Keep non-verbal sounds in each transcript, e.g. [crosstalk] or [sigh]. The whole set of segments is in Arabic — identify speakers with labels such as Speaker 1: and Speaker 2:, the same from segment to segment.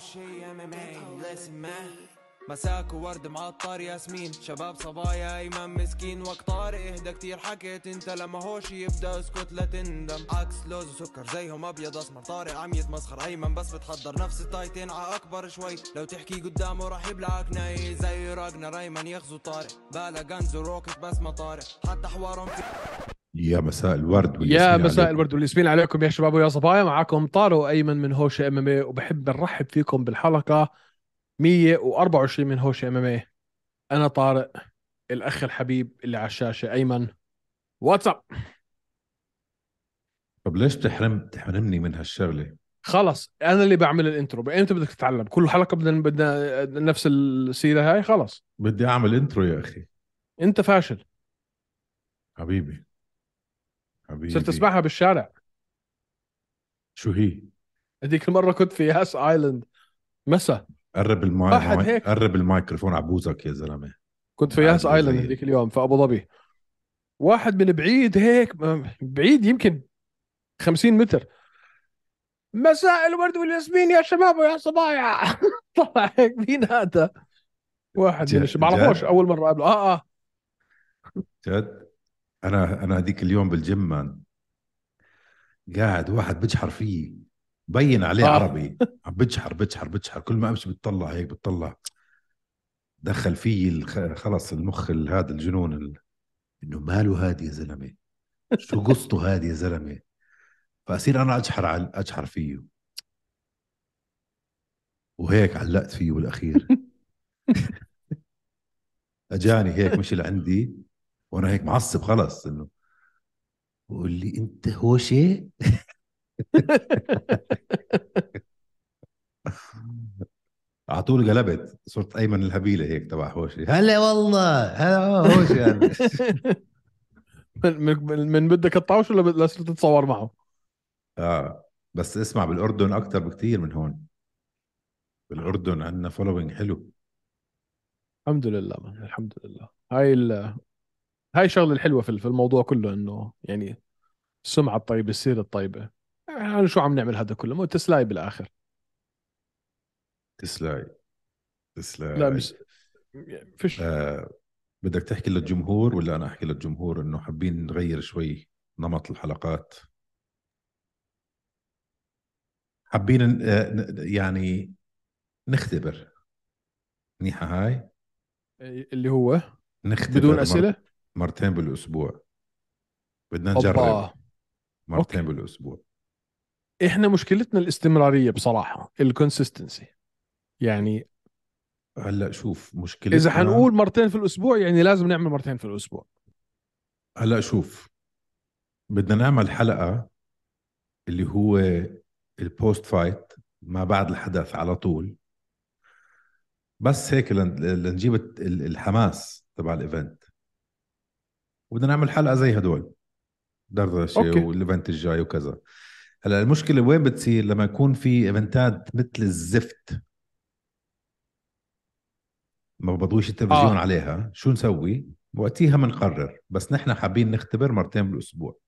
Speaker 1: شي ام ام اي مساك وورد معطر ياسمين. شباب صبايا ايمن مسكين. وقت طارق إهدى كتير. حكيت أنت لما هوش يبدأ اسكت لا تندم. عكس لوز وسكر زيهم أبيض أسمر. طارق عم يتمسخر. أيمن بس بتحضر نفس التايتين. ع أكبر شوي. لو تحكي قدامه راح يبلعك ناي. زي راجنا ريمان يغزو طارق. بالا غنز وروكت بس ما طارق. حتى حوارهم في
Speaker 2: يا مساء الورد
Speaker 3: يا مساء
Speaker 2: عليكم.
Speaker 3: الورد والياسمين عليكم يا شباب ويا صبايا. معكم طارق أيمن من هوشه MMA وبحب نرحب فيكم بالحلقة 124 من هوشه MMA أنا طارق الأخ الحبيب اللي على الشاشة أيمن. what's up
Speaker 2: طب ليش تحرم تحرمني من هالشغلة؟
Speaker 3: خلص أنا اللي بعمل ال intro. إمتى بدك تتعلم؟ كل حلقة بدنا بدنا نفس السيرة هاي خلص.
Speaker 2: بدي أعمل intro يا أخي.
Speaker 3: أنت فاشل.
Speaker 2: حبيبي. حبيبي.
Speaker 3: صرت أسمعها بالشارع.
Speaker 2: شو هي؟
Speaker 3: هذيك المرة كنت في ياس آيلاند. مسا.
Speaker 2: قرب الماي
Speaker 3: واحد
Speaker 2: الماي-
Speaker 3: هيك.
Speaker 2: قرب الميكروفون عبوزك يا زلمة.
Speaker 3: كنت في ياس
Speaker 2: آيلاند
Speaker 3: هذيك اليوم في أبو ظبي. واحد من بعيد هيك بعيد يمكن 50 متر. مساء الورد والياسمين يا شباب ويا صبايا. [laughs] طلع هيك مين هذا؟ واحد من الش- بعرفوش؟ أول مرة قابله آه آه.
Speaker 2: جد؟ أنا أنا هذيك اليوم بالجيم مان قاعد واحد بجحر فيي بين عليه
Speaker 3: آه.
Speaker 2: عربي عم بجحر بجحر بجحر كل ما أمشي بتطلع هيك بتطلع. دخل فيي خلص المخ ال- هذا الجنون ال... إنه ماله هادي يا زلمة؟ شو قصته هادي يا زلمة؟ فأصير أنا أجحر على أجحر فيه. وهيك علقت فيه بالأخير. [laughs] أجاني هيك مشي لعندي. وأنا هيك معصب خلص انه بقول لي انت هوشي [laughs] على طول قلبت صرت ايمن الهبيلة هيك تبع هوشي هلا والله هلا هوشي أنا. [laughs]
Speaker 3: من, من, من بدك الطاوش ولا بد- صرت تتصور معه؟
Speaker 2: آه بس اسمع بالأردن أكثر بكثير من هون بالأردن عندنا following حلو
Speaker 3: الحمد لله من. الحمد لله هاي هاي الشغله الحلوة في في الموضوع كله إنه يعني السمعة الطيبة السيرة الطيبة. يعني شو عم نعمل هذا كله؟ مو تسلاي بالآخر.
Speaker 2: تسلاي. تسلاي.
Speaker 3: لا بس فيش.
Speaker 2: آه بدك تحكي للجمهور ولا أنا أحكي للجمهور إنه حابين نغير شوي نمط الحلقات؟ حابين آه، يعني نختبر. منيحة هاي؟
Speaker 3: اللي هو
Speaker 2: نختبر
Speaker 3: بدون أسئلة؟
Speaker 2: مرتين بالأسبوع. بدنا نجرب.
Speaker 3: أوبا.
Speaker 2: مرتين
Speaker 3: okay.
Speaker 2: بالأسبوع.
Speaker 3: إحنا مشكلتنا الاستمرارية بصراحة ال consistency يعني
Speaker 2: هلأ شوف مشكلتنا
Speaker 3: إذا حنقول مرتين في الأسبوع يعني لازم نعمل مرتين في الأسبوع.
Speaker 2: هلأ شوف بدنا نعمل حلقة اللي هو ال post fight ما بعد الحدث على طول. بس هيك لن- لنجيب الحماس تبع ال event وبدنا نعمل حلقة زي هدول. okay.
Speaker 3: وال
Speaker 2: event الجاي وكذا. هلا المشكلة وين بتصير لما يكون في event ات مثل الزفت؟ ما بضويش التلفزيون
Speaker 3: آه.
Speaker 2: عليها. شو نسوي؟ وقتها بنقرر بس نحن حابين نختبر مرتين بالأسبوع.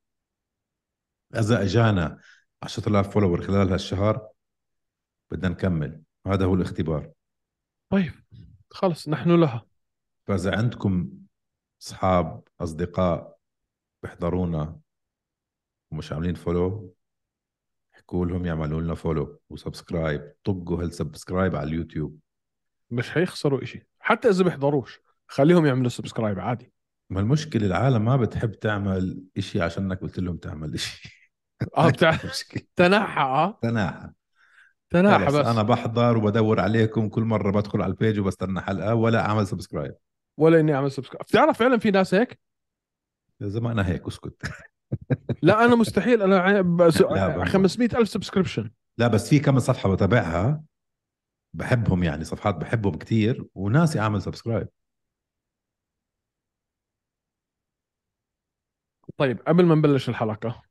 Speaker 2: إذا إجانا 10000 follower خلال هالشهر بدنا نكمل. هذا هو الاختبار.
Speaker 3: طيب خلص نحن لها.
Speaker 2: فإذا عندكم اصحاب أصدقاء بيحضرونا ومش عاملين follow احكوا لهم يعملوا لنا follow و subscribe. طقوا هال subscribe على اليوتيوب.
Speaker 3: مش حيخسروا إشي. حتى إذا بيحضروش خليهم يعملوا subscribe عادي.
Speaker 2: ما المشكلة العالم ما بتحب تعمل إشي عشانك قلت لهم تعمل
Speaker 3: إشي. [laughs] آه [laughs]
Speaker 2: مشكلة.
Speaker 3: تنحى
Speaker 2: آه.
Speaker 3: تناحى
Speaker 2: خلص
Speaker 3: بس.
Speaker 2: أنا بحضر وبدور عليكم كل مرة بدخل على ال page وبستنى حلقة ولا أعمل subscribe.
Speaker 3: ولا إني أعمل subscribe بتعرف فعلا في ناس هيك؟
Speaker 2: أنا هيك أسكت. [laughs]
Speaker 3: لا أنا مستحيل. أنا بس
Speaker 2: لا، بمزح.
Speaker 3: 500 ألف subscription
Speaker 2: لا بس في كم صفحة بتابعها. بحبهم يعني صفحات بحبهم كتير وناسي أعمل subscribe
Speaker 3: طيب قبل ما نبلش الحلقة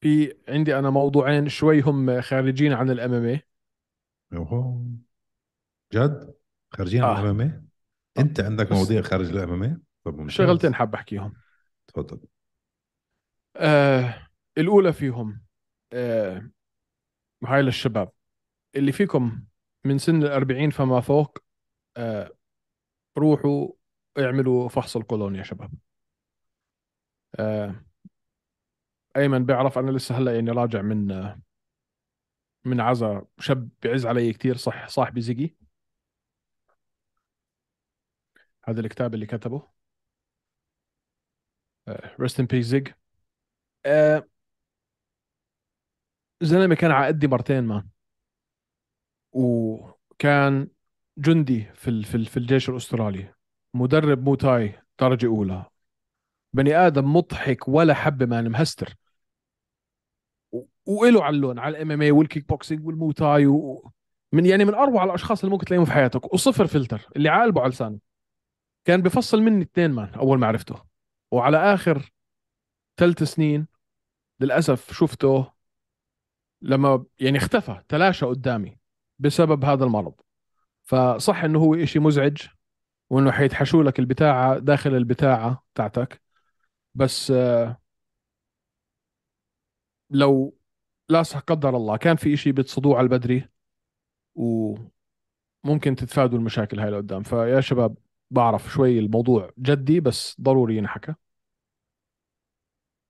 Speaker 3: في عندي أنا موضوعين شوي هم خارجين عن ال MMA
Speaker 2: أوهو. جد؟ خارجين
Speaker 3: آه.
Speaker 2: عن ال MMA أنت عندك
Speaker 3: بس-
Speaker 2: مواضيع خارج ال MMA طب.
Speaker 3: شغلتين حاب أحكيهم.
Speaker 2: تفضل.
Speaker 3: آه الأولى فيهم آه هاي للشباب. اللي فيكم من سن الأربعين فما فوق آه روحوا اعملوا فحص القولون يا شباب. آه ايمن بيعرف أنا لسه هلأ يعني راجع من آه من عزا شاب بيعز علي كثير صح صاحبي زيجي هذا الكتاب اللي كتبه. ريست ان بيس زيج زلمة كان على قدي مرتين مان. وكان جندي في في في الجيش الأسترالي. مدرب موتاي درجة أولى. بني آدم مضحك ولا حبة مان مهستر. وإله على اللون على الام ام اي والكيك بوكسينج والموتاي و... من يعني من أروع الأشخاص اللي ممكن تلاقيهم في حياتك. وصفر فلتر اللي على قلبه على لسانه. كان بفصل مني اثنين مان أول ما عرفته. وعلى آخر ثلاث سنين للأسف شفته لما يعني اختفى تلاشى قدامي بسبب هذا المرض. فصح إنه هو إشي مزعج وإنه حيتحشوا لك البتاعة داخل البتاعة تاعتك بس آه، لو لا قدر الله كان في إشي بتصدوه على البدري وممكن تتفادوا المشاكل هاي لقدام. فيا شباب بعرف شوي الموضوع جدي بس ضروري ينحكى.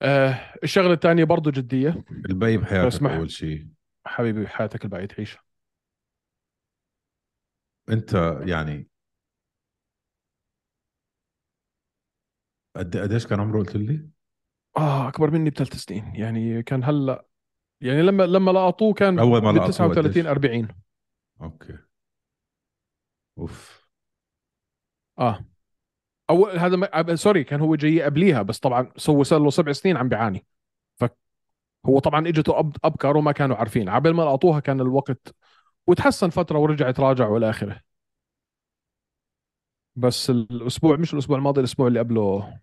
Speaker 3: آه الشغلة الثانية برضو جدية.
Speaker 2: البي بحياتك
Speaker 3: اسمح.
Speaker 2: أول شيء
Speaker 3: حبيبي حياتك الباقي تعيش.
Speaker 2: أنت يعني قد قديش كان عمره قلت لي؟
Speaker 3: آه أكبر مني بثلاث سنين. يعني كان هلأ يعني لما لما لقطوه كان
Speaker 2: أول ما لقطوه
Speaker 3: 39
Speaker 2: قديش؟
Speaker 3: 40
Speaker 2: okay. أوف.
Speaker 3: آه. أول هذا ما... sorry كان هو جاي قبليها بس طبعا سوى صار له سبع سنين عم بيعاني. فهو طبعا إجته أب... ابكر وما كانوا عارفين. عبال ما لقطوها كان الوقت وتحسن فترة ورجع تراجع والى آخره. بس الأسبوع مش الأسبوع الماضي الأسبوع اللي قبله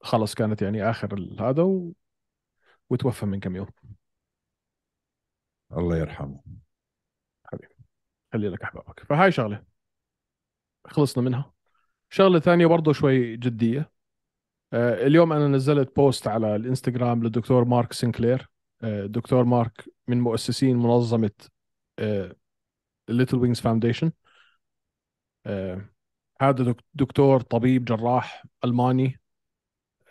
Speaker 3: خلص كانت يعني آخر هذا و... وتوفى من كم يوم.
Speaker 2: الله يرحمه.
Speaker 3: خلي لك أحبابك. فهاي شغلة. خلصنا منها. شغلة ثانية برضه شوي جدية. آه، اليوم أنا نزلت post على الإنستغرام للدكتور مارك سينكلير. آه، الدكتور مارك من مؤسسين منظمة Little Wings Foundation هذا دك- دكتور طبيب جراح ألماني.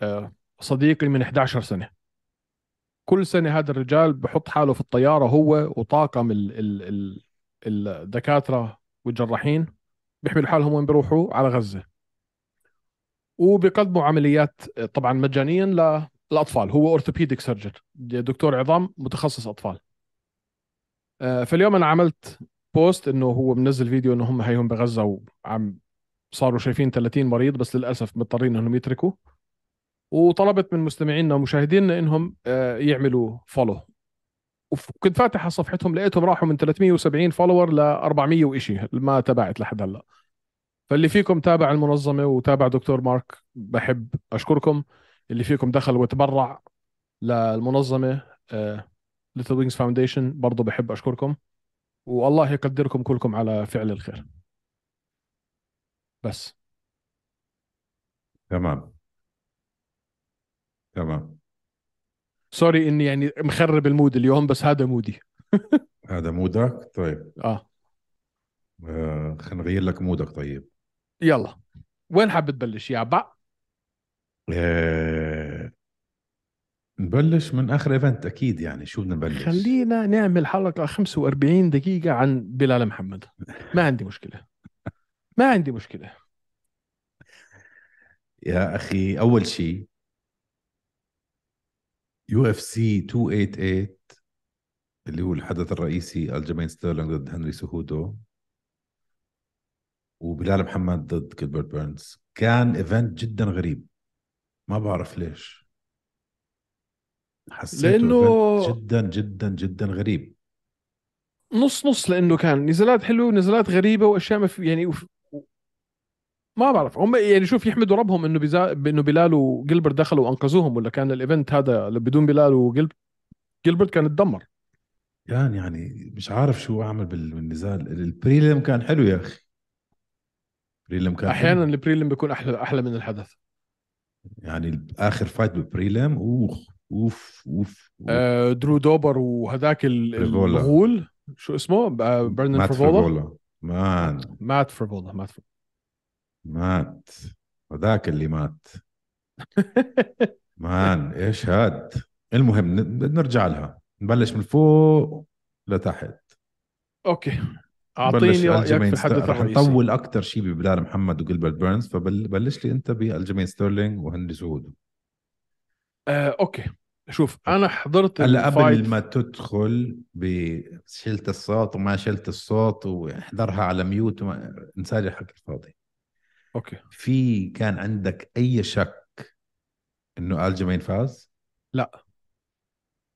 Speaker 3: آه، صديقي من 11 سنة. كل سنة هذا الرجال بحط حاله في الطيارة هو وطاقم ال ال ال الدكاترة والجراحين. بيحملوا حالهم وين بيروحوا؟ على غزة. وبيقدموا عمليات طبعا مجانيا للاطفال هو orthopedic surgeon دكتور عظام متخصص أطفال. آه، فاليوم أنا عملت post إنه هو منزل فيديو إنه هم هيهم بغزة وعم صاروا شايفين 30 مريض بس للأسف مضطرين إنهم يتركوا. وطلبت من مستمعينا ومشاهدينا إنهم آه، يعملوا follow وكنت فاتح على صفحتهم لقيتهم راحوا من 370 follower ل 400 وإشي ما تابعت لحد هلا. فاللي فيكم تابع المنظمة وتابع دكتور مارك بحب أشكركم. اللي فيكم دخل وتبرع للمنظمة Little Wings Foundation برضه بحب أشكركم. والله يقدركم كلكم على فعل الخير. بس.
Speaker 2: تمام. تمام.
Speaker 3: sorry إني يعني مخرب ال mood اليوم بس هذا mood ي. [laughs]
Speaker 2: هذا mood ك؟ طيب.
Speaker 3: آه.
Speaker 2: آه خلينا نغير لك mood ك طيب.
Speaker 3: يلا. وين حابب تبلش؟ يا بع
Speaker 2: آه نبلش من آخر event أكيد يعني شو بدنا نبلش؟
Speaker 3: خلينا نعمل حلقة 45 دقيقة عن بلال محمد. ما عندي مشكلة. ما عندي مشكلة. [laughs]
Speaker 2: يا أخي أول شيء UFC 288 اللي هو الحدث الرئيسي الجيمين ستيرلينج ضد هنري سهودو وبلال محمد ضد جيلبرت بيرنز. كان event جدا غريب. ما بعرف ليش. حسيته
Speaker 3: لأنه-
Speaker 2: جدا جدا جدا غريب.
Speaker 3: نص نص لأنه كان نزالات حلوة ونزالات غريبة وأشياء ما في يعني. ما بعرف. هم يعني شوف يحمدوا ربهم إنه بزا... إنه بلال وجيلبرت دخلوا وأنقذوهم ولا كان ال event هذا بدون بلال وجيلبرت جيلبرت كان اتدمر.
Speaker 2: كان يعني مش عارف شو أعمل بال- بالنزال. ال prelim كان حلو يا أخي. prelim كان
Speaker 3: أحيانا
Speaker 2: حلو.
Speaker 3: ال prelim بيكون أحلى أحلى من الحدث.
Speaker 2: يعني آخر fight بال prelim اوف أوف أوف, أوف.
Speaker 3: آه درو دوبر وهذاك ال-
Speaker 2: ريفولا.
Speaker 3: الغول. شو اسمه؟ ب- برندن
Speaker 2: مات
Speaker 3: فرفولا
Speaker 2: فرفولا man.
Speaker 3: مات فرفولا مات فرفولا
Speaker 2: مات. هذاك اللي مات. man إيش هاد؟ المهم نرجع لها. نبلش من فوق لتحت.
Speaker 3: okay. أعطيني
Speaker 2: رأيك
Speaker 3: في الحدث
Speaker 2: رح نطول أكثر شيء ببلال محمد وجلبرت بيرنز فبلش لي أنت بالجيمين ستيرلينج وهنري سهودو
Speaker 3: آه، okay. شوف أنا حضرت هلأ
Speaker 2: قبل ما تدخل بشلت الصوت وما شلت الصوت واحضرها على mute وما انسى لي الحكي الفاضي.
Speaker 3: okay
Speaker 2: في كان عندك أي شك إنه الجيمين فاز؟
Speaker 3: لا.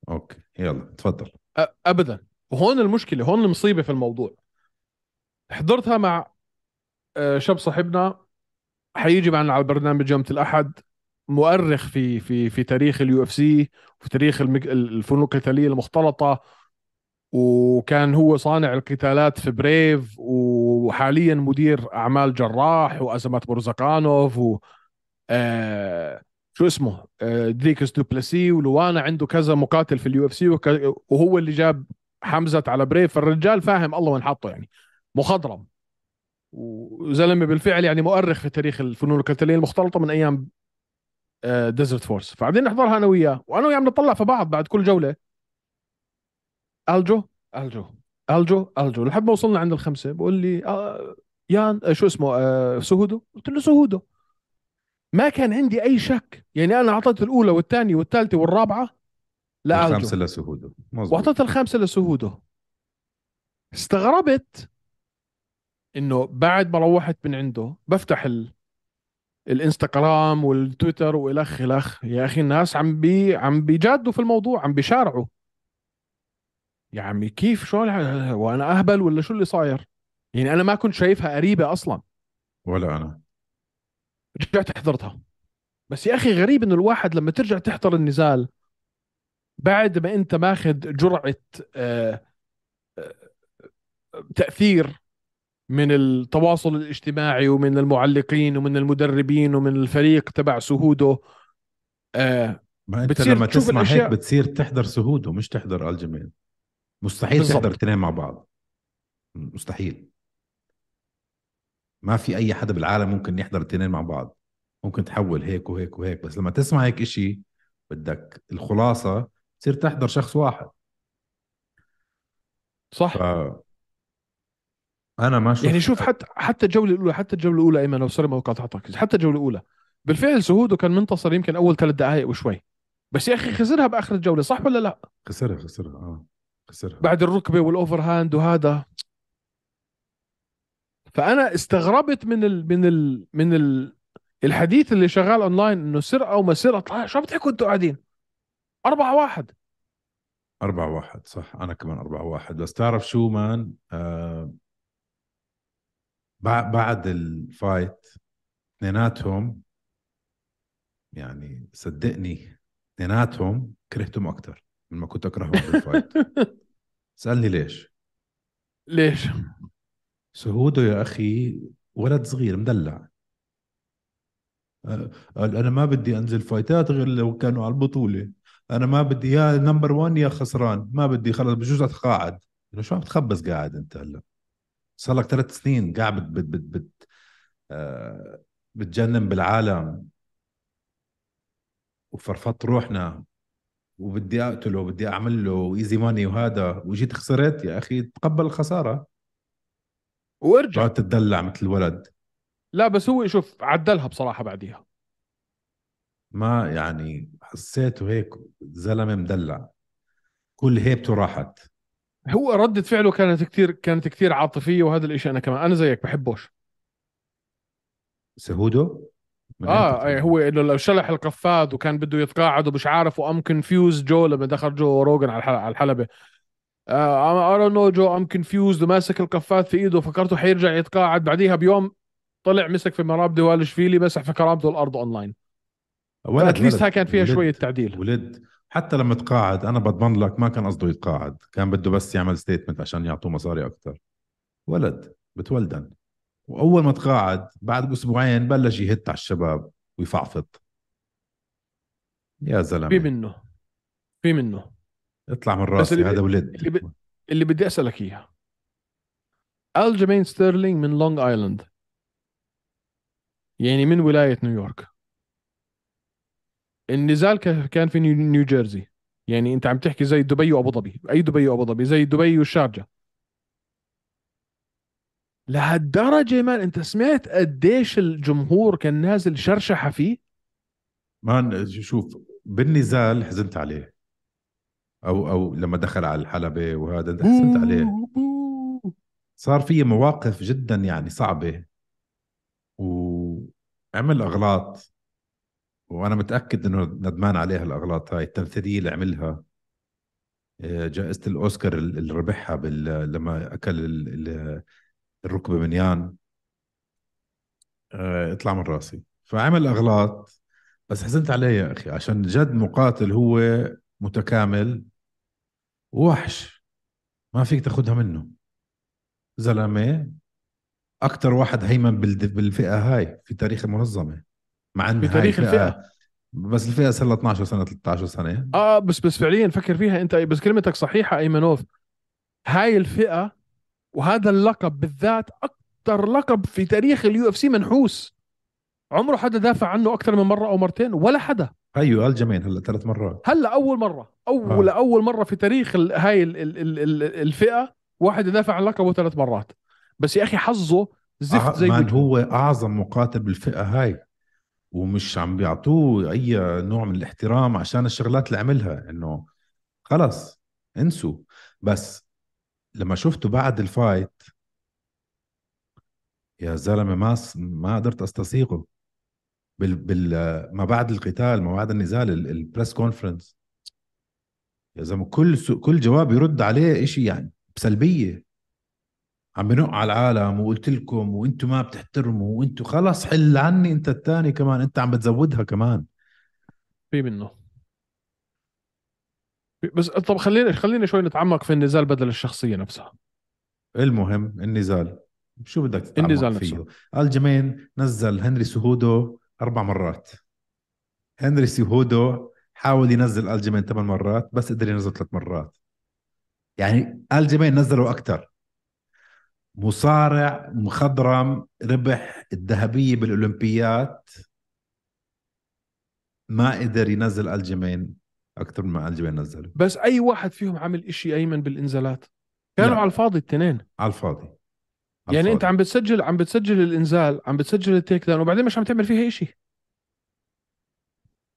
Speaker 2: okay يلا تفضل
Speaker 3: أ- ابدا وهون المشكلة هون المصيبة في الموضوع حضرتها مع آه، شاب صاحبنا حيجي معنا على البرنامج يوم الأحد مؤرخ في في في تاريخ ال UFC وفي تاريخ. الفنون القتالية المختلطة وكان هو صانع القتالات في Brave وحاليا مدير أعمال جراح وازمات مورزاقانوف و آه شو اسمه آه دريكس دوبلسي ولوانا عنده كذا مقاتل في ال UFC. وهو اللي جاب حمزة على Brave. فالرجال فاهم الله وين حاطه يعني مخضرم. وزلمة بالفعل يعني مؤرخ في تاريخ الفنون القتالية المختلطة من أيام Desert Force فقاعدين نحضرها أنا وياه وأنا وياه بنطلع في بعض بعد كل جولة. ألجو؟ ألجو. ألجو؟ ألجو. لحد ما وصلنا عند الخمسة بقول لي آه يان آه شو اسمه آه سهودو؟ قلت له سهودو. ما كان عندي أي شك. يعني أنا أعطيت الأولى والثانية والثالثة والرابعة
Speaker 2: الخامسه
Speaker 3: لالجو
Speaker 2: لسهوده مظبوط.
Speaker 3: وأعطيت الخامسه لسهودو. استغربت إنه بعد ما روحت من عنده بفتح ال... الإنستغرام والتويتر وإلخ إلخ. يا أخي الناس عم بي عم بيجادوا في الموضوع عم بيشارعوا. يا عمي كيف شو وأنا اهبل ولا شو اللي صاير؟ يعني أنا ما كنت شايفها قريبة أصلا.
Speaker 2: ولا أنا.
Speaker 3: رجعت حضرتها بس يا أخي غريب إنه الواحد لما ترجع تحضر النزال بعد ما أنت ماخذ جرعة آه، آه، تأثير من التواصل الاجتماعي ومن المعلقين ومن المدربين ومن الفريق تبع سهودو آه
Speaker 2: ما
Speaker 3: أنت
Speaker 2: لما تسمع هيك بتصير تحضر سهوده مش تحضر الجيمين مستحيل
Speaker 3: بالضبط.
Speaker 2: تحضر الاثنين مع بعض. مستحيل. ما في أي حدا بالعالم ممكن يحضر الاثنين مع بعض. ممكن تحول هيك وهيك وهيك بس لما تسمع هيك إشي بدك الخلاصة تصير تحضر شخص واحد.
Speaker 3: صح.
Speaker 2: ف أنا ما شفت
Speaker 3: يعني شوف حتى حتى الجولة الاولى حتى الجولة الأولى ايمن لو سوري ما قاطعتك حتى الجولة الأولى. بالفعل سهودو كان منتصر يمكن أول ثلاث دقائق وشوي. بس يا أخي خسرها بآخر الجولة صح ولا لا؟
Speaker 2: خسرها خسرها آه. خسرها.
Speaker 3: بعد الركبة وال overhand وهذا. فأنا استغربت من ال من ال من ال الحديث اللي شغال اونلاين إنه سرقة وما سرقة. شو بتحكوا أنتوا قاعدين؟ أربعة واحد.
Speaker 2: أربعة واحد صح. أنا كمان أربعة واحد. بس تعرف شو man؟ آه بع- بعد ال fight اثنيناتهم يعني صدقني اثنيناتهم كرهتهم أكتر من ما كنت أكرههم بال fight. [laughs] سألني ليش؟
Speaker 3: ليش؟
Speaker 2: سهودو يا أخي ولد صغير مدلع. قال أنا ما بدي أنزل fight ات غير لو كانوا على البطولة. أنا ما بدي يا number 1 يا خسران. ما بدي خلص بجوز أتقاعد شو عم تخبص قاعد أنت هلا؟ صار لك ثلاث سنين قاعد بت بت بت بت آه بتجنن بالعالم. وفرفضت روحنا. وبدي أقتله وبدي أعمل له ايزي ماني وهذا. وجيت خسرت يا أخي تقبل الخسارة.
Speaker 3: وارجع.
Speaker 2: تدلع مثل الولد.
Speaker 3: لا بس هو شوف عدلها بصراحة بعديها.
Speaker 2: ما يعني حسيته هيك زلمة مدلع. كل هيبته راحت.
Speaker 3: هو ردة فعله كانت كثير كانت كثير عاطفية وهذا الإشي أنا كمان أنا زيك بحبوش.
Speaker 2: سهودو؟ آه
Speaker 3: أي؟ هو إنه لو شلح القفاز وكان بده يتقاعد ومش عارف و I'm confused Joe لما دخل Joe Rogan على الحلقة على الحلبة آه I don't know Joe I'm confused وماسك القفاز في إيده فكرته حيرجع يتقاعد بعديها بيوم طلع مسك في مراب دوالشفيلي مسح في كرامته الأرض اونلاين
Speaker 2: ولد
Speaker 3: اتليست. هاي كان فيها
Speaker 2: ولد.
Speaker 3: شوية تعديل
Speaker 2: ولد حتى لما تقاعد أنا بضمن لك ما كان قصده يتقاعد كان بده بس يعمل ستيتمنت عشان يعطوه مصاري أكثر ولد بتولدن وأول ما تقاعد بعد أسبوعين بلش يهت على الشباب ويفعفط. يا
Speaker 3: في
Speaker 2: زلمه
Speaker 3: منه. في منه.
Speaker 2: اطلع من راسي
Speaker 3: اللي-
Speaker 2: هذا ولد
Speaker 3: اللي ب- اللي بدي أسألك إياها. الجيمين ستيرلينج من لونج آيلاند. يعني من ولاية نيويورك. النزال كان في نيو جيرسي يعني أنت عم تحكي زي دبي وأبو ظبي. أي دبي وأبو ظبي. زي دبي والشارجة. لهالدرجة man انت سمعت قديش الجمهور كان نازل شرشحه فيه؟
Speaker 2: man شوف بالنزال حزنت عليه. أو أو لما دخل على الحلبة وهذا انت حزنت عليه. صار في مواقف جدا يعني صعبة. وعمل أغلاط. وأنا متأكد إنه ندمان عليها الأغلاط هاي التمثيلية اللي عملها. آه، جائزة الأوسكار اللي ربحها بال... لما أكل ال... ال... الركبة من يان آه، اطلع من راسي. فعمل أغلاط. بس حزنت عليه يا أخي عشان جد مقاتل هو متكامل. وحش ما فيك تاخدها منه. زلمة أكثر واحد هيمن بال- بالفئة هاي في تاريخ المنظمة. مع ان
Speaker 3: في تاريخ
Speaker 2: الفئة
Speaker 3: الفئة.
Speaker 2: بس الفئة صار لها 12 سنة 13 سنة.
Speaker 3: آه بس بس فعليا فكر فيها أنت. بس كلمتك صحيحة أيمنوف. هاي الفئة وهذا اللقب بالذات أكثر لقب في تاريخ ال UFC منحوس عمره حدا دافع عنه أكثر من مرة أو مرتين ولا حدا
Speaker 2: هيو ألجمين هلا ثلاث مرات
Speaker 3: هلا أول مرة أول
Speaker 2: آه.
Speaker 3: آه. أول مرة في تاريخ ال- هاي ال ال ال ال الفئة واحد يدافع عن لقبه ثلاث مرات بس يا أخي حظه زفت زي
Speaker 2: أع- man
Speaker 3: وجهه.
Speaker 2: هو أعظم مقاتل بالفئة هاي ومش عم بيعطوه أي نوع من الاحترام عشان الشغلات اللي عملها إنه خلص انسوا بس لما شفته بعد ال fight يا زلمة ما ما قدرت أستسيغه. بال بال ما بعد القتال ما بعد النزال ال- البريس كونفرنس يا زلمة كل كل جواب يرد عليه إشي يعني بسلبية. عم بنق على العالم وقلت لكم وأنتم ما بتحترموا وأنتم خلص حل عني أنت الثاني كمان أنت عم بتزودها كمان.
Speaker 3: في منه. بس طب خلينا خلينا شوي نتعمق في النزال بدل الشخصية نفسها.
Speaker 2: المهم النزال. شو بدك تتعمق
Speaker 3: النزال
Speaker 2: فيه؟
Speaker 3: نفسه.
Speaker 2: الجيمين نزل هنري سهودو أربع مرات. هنري سهودو حاول ينزل الجيمين ثمان مرات بس قدر ينزل ثلاث مرات. يعني الجيمين نزلوا أكثر مصارع مخضرم ربح الذهبية بالأولمبيات ما قدر ينزل الجيمين أكثر مما الجيمين نزله
Speaker 3: بس أي واحد فيهم عمل إشي أيمن بالإنزالات. كانوا
Speaker 2: لا.
Speaker 3: على الفاضي التنين
Speaker 2: على الفاضي. على
Speaker 3: يعني أنت
Speaker 2: الفاضي.
Speaker 3: عم بتسجل عم بتسجل الإنزال عم بتسجل ال take down وبعدين مش عم تعمل فيها إشي.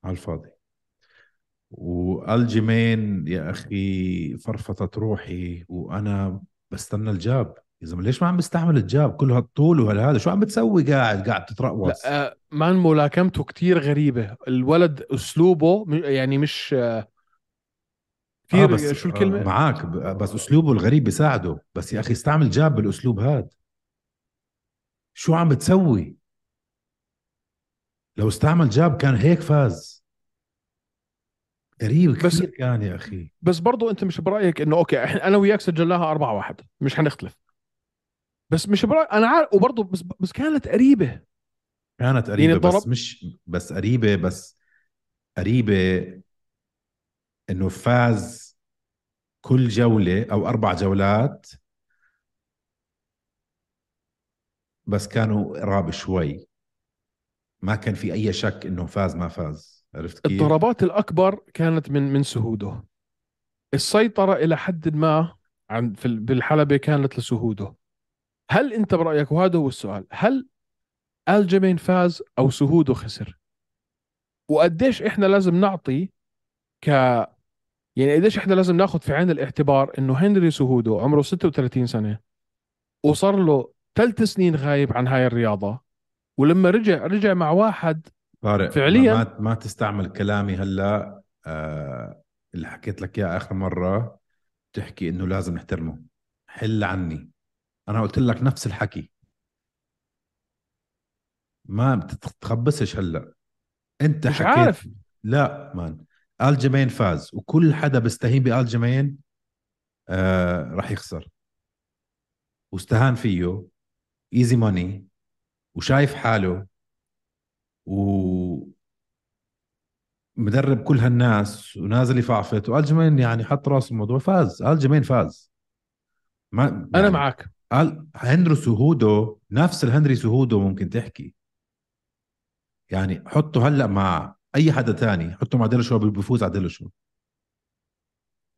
Speaker 2: على الفاضي. والجيمين يا أخي؟ فرفطت روحي وأنا بستنى ال jab. يا زلمة ليش ما عم بستعمل ال jab؟ كل هالطول وهذا شو عم بتسوي قاعد؟ قاعد تترقص.
Speaker 3: لا آه، man ملاكمته كتير غريبة. الولد أسلوبه م- يعني مش آه، كثير
Speaker 2: آه بس
Speaker 3: شو
Speaker 2: آه معك ب- بس أسلوبه الغريب بيساعده. بس يا أخي استعمل jab بالأسلوب هذا شو عم بتسوي؟ لو استعمل jab كان هيك فاز. غريب
Speaker 3: بس-
Speaker 2: كثير كان يا أخي.
Speaker 3: بس برضو أنت مش برأيك إنه okay إحنا أنا وياك سجلناها أربعة واحد مش حنختلف. بس مش برأيك أنا عارف وبرضو بس بس كانت قريبة.
Speaker 2: كانت قريبة
Speaker 3: ضرب-
Speaker 2: بس مش بس قريبة بس قريبة إنه فاز كل جولة أو أربع جولات. بس كانوا قراب شوي. ما كان في أي شك إنه فاز ما فاز. عرفت كيف؟
Speaker 3: الضربات الأكبر كانت من من سهوده السيطرة إلى حد ما عن في ال- بالحلبة كانت لسهوده هل أنت برأيك وهذا هو السؤال هل الجيمين فاز أو سهوده خسر وقديش إحنا لازم نعطي ك يعني قديش إحنا لازم ناخذ في عين الاعتبار إنه هنري سهودو عمره 36 سنة وصار له ثلاث سنين غايب عن هاي الرياضة ولما رجع رجع مع واحد
Speaker 2: طارق
Speaker 3: فعلياً.
Speaker 2: ما, ما تستعمل كلامي هلأ آه اللي حكيت لك إياه آخر مرة تحكي إنه لازم نحترمه حل عني أنا قلت لك نفس الحكي. ما بتتخبصش هلأ. أنت
Speaker 3: مش
Speaker 2: حكيت
Speaker 3: عارف.
Speaker 2: لا man الجيمين فاز وكل حدا بيستهين بالجيمين آه راح يخسر. واستهان فيه. easy money وشايف حاله. و مدرب كل هالناس. ونازل يفعفط والجيمين يعني حط راسه الموضوع فاز. الجيمين فاز. ما
Speaker 3: أنا
Speaker 2: يعني
Speaker 3: معك.
Speaker 2: قال هنري سهودو نفس الهنري سهودو ممكن تحكي. يعني حطه هلأ مع أي حدا تاني حطه مع ديلاشو بيفوز على ديلاشو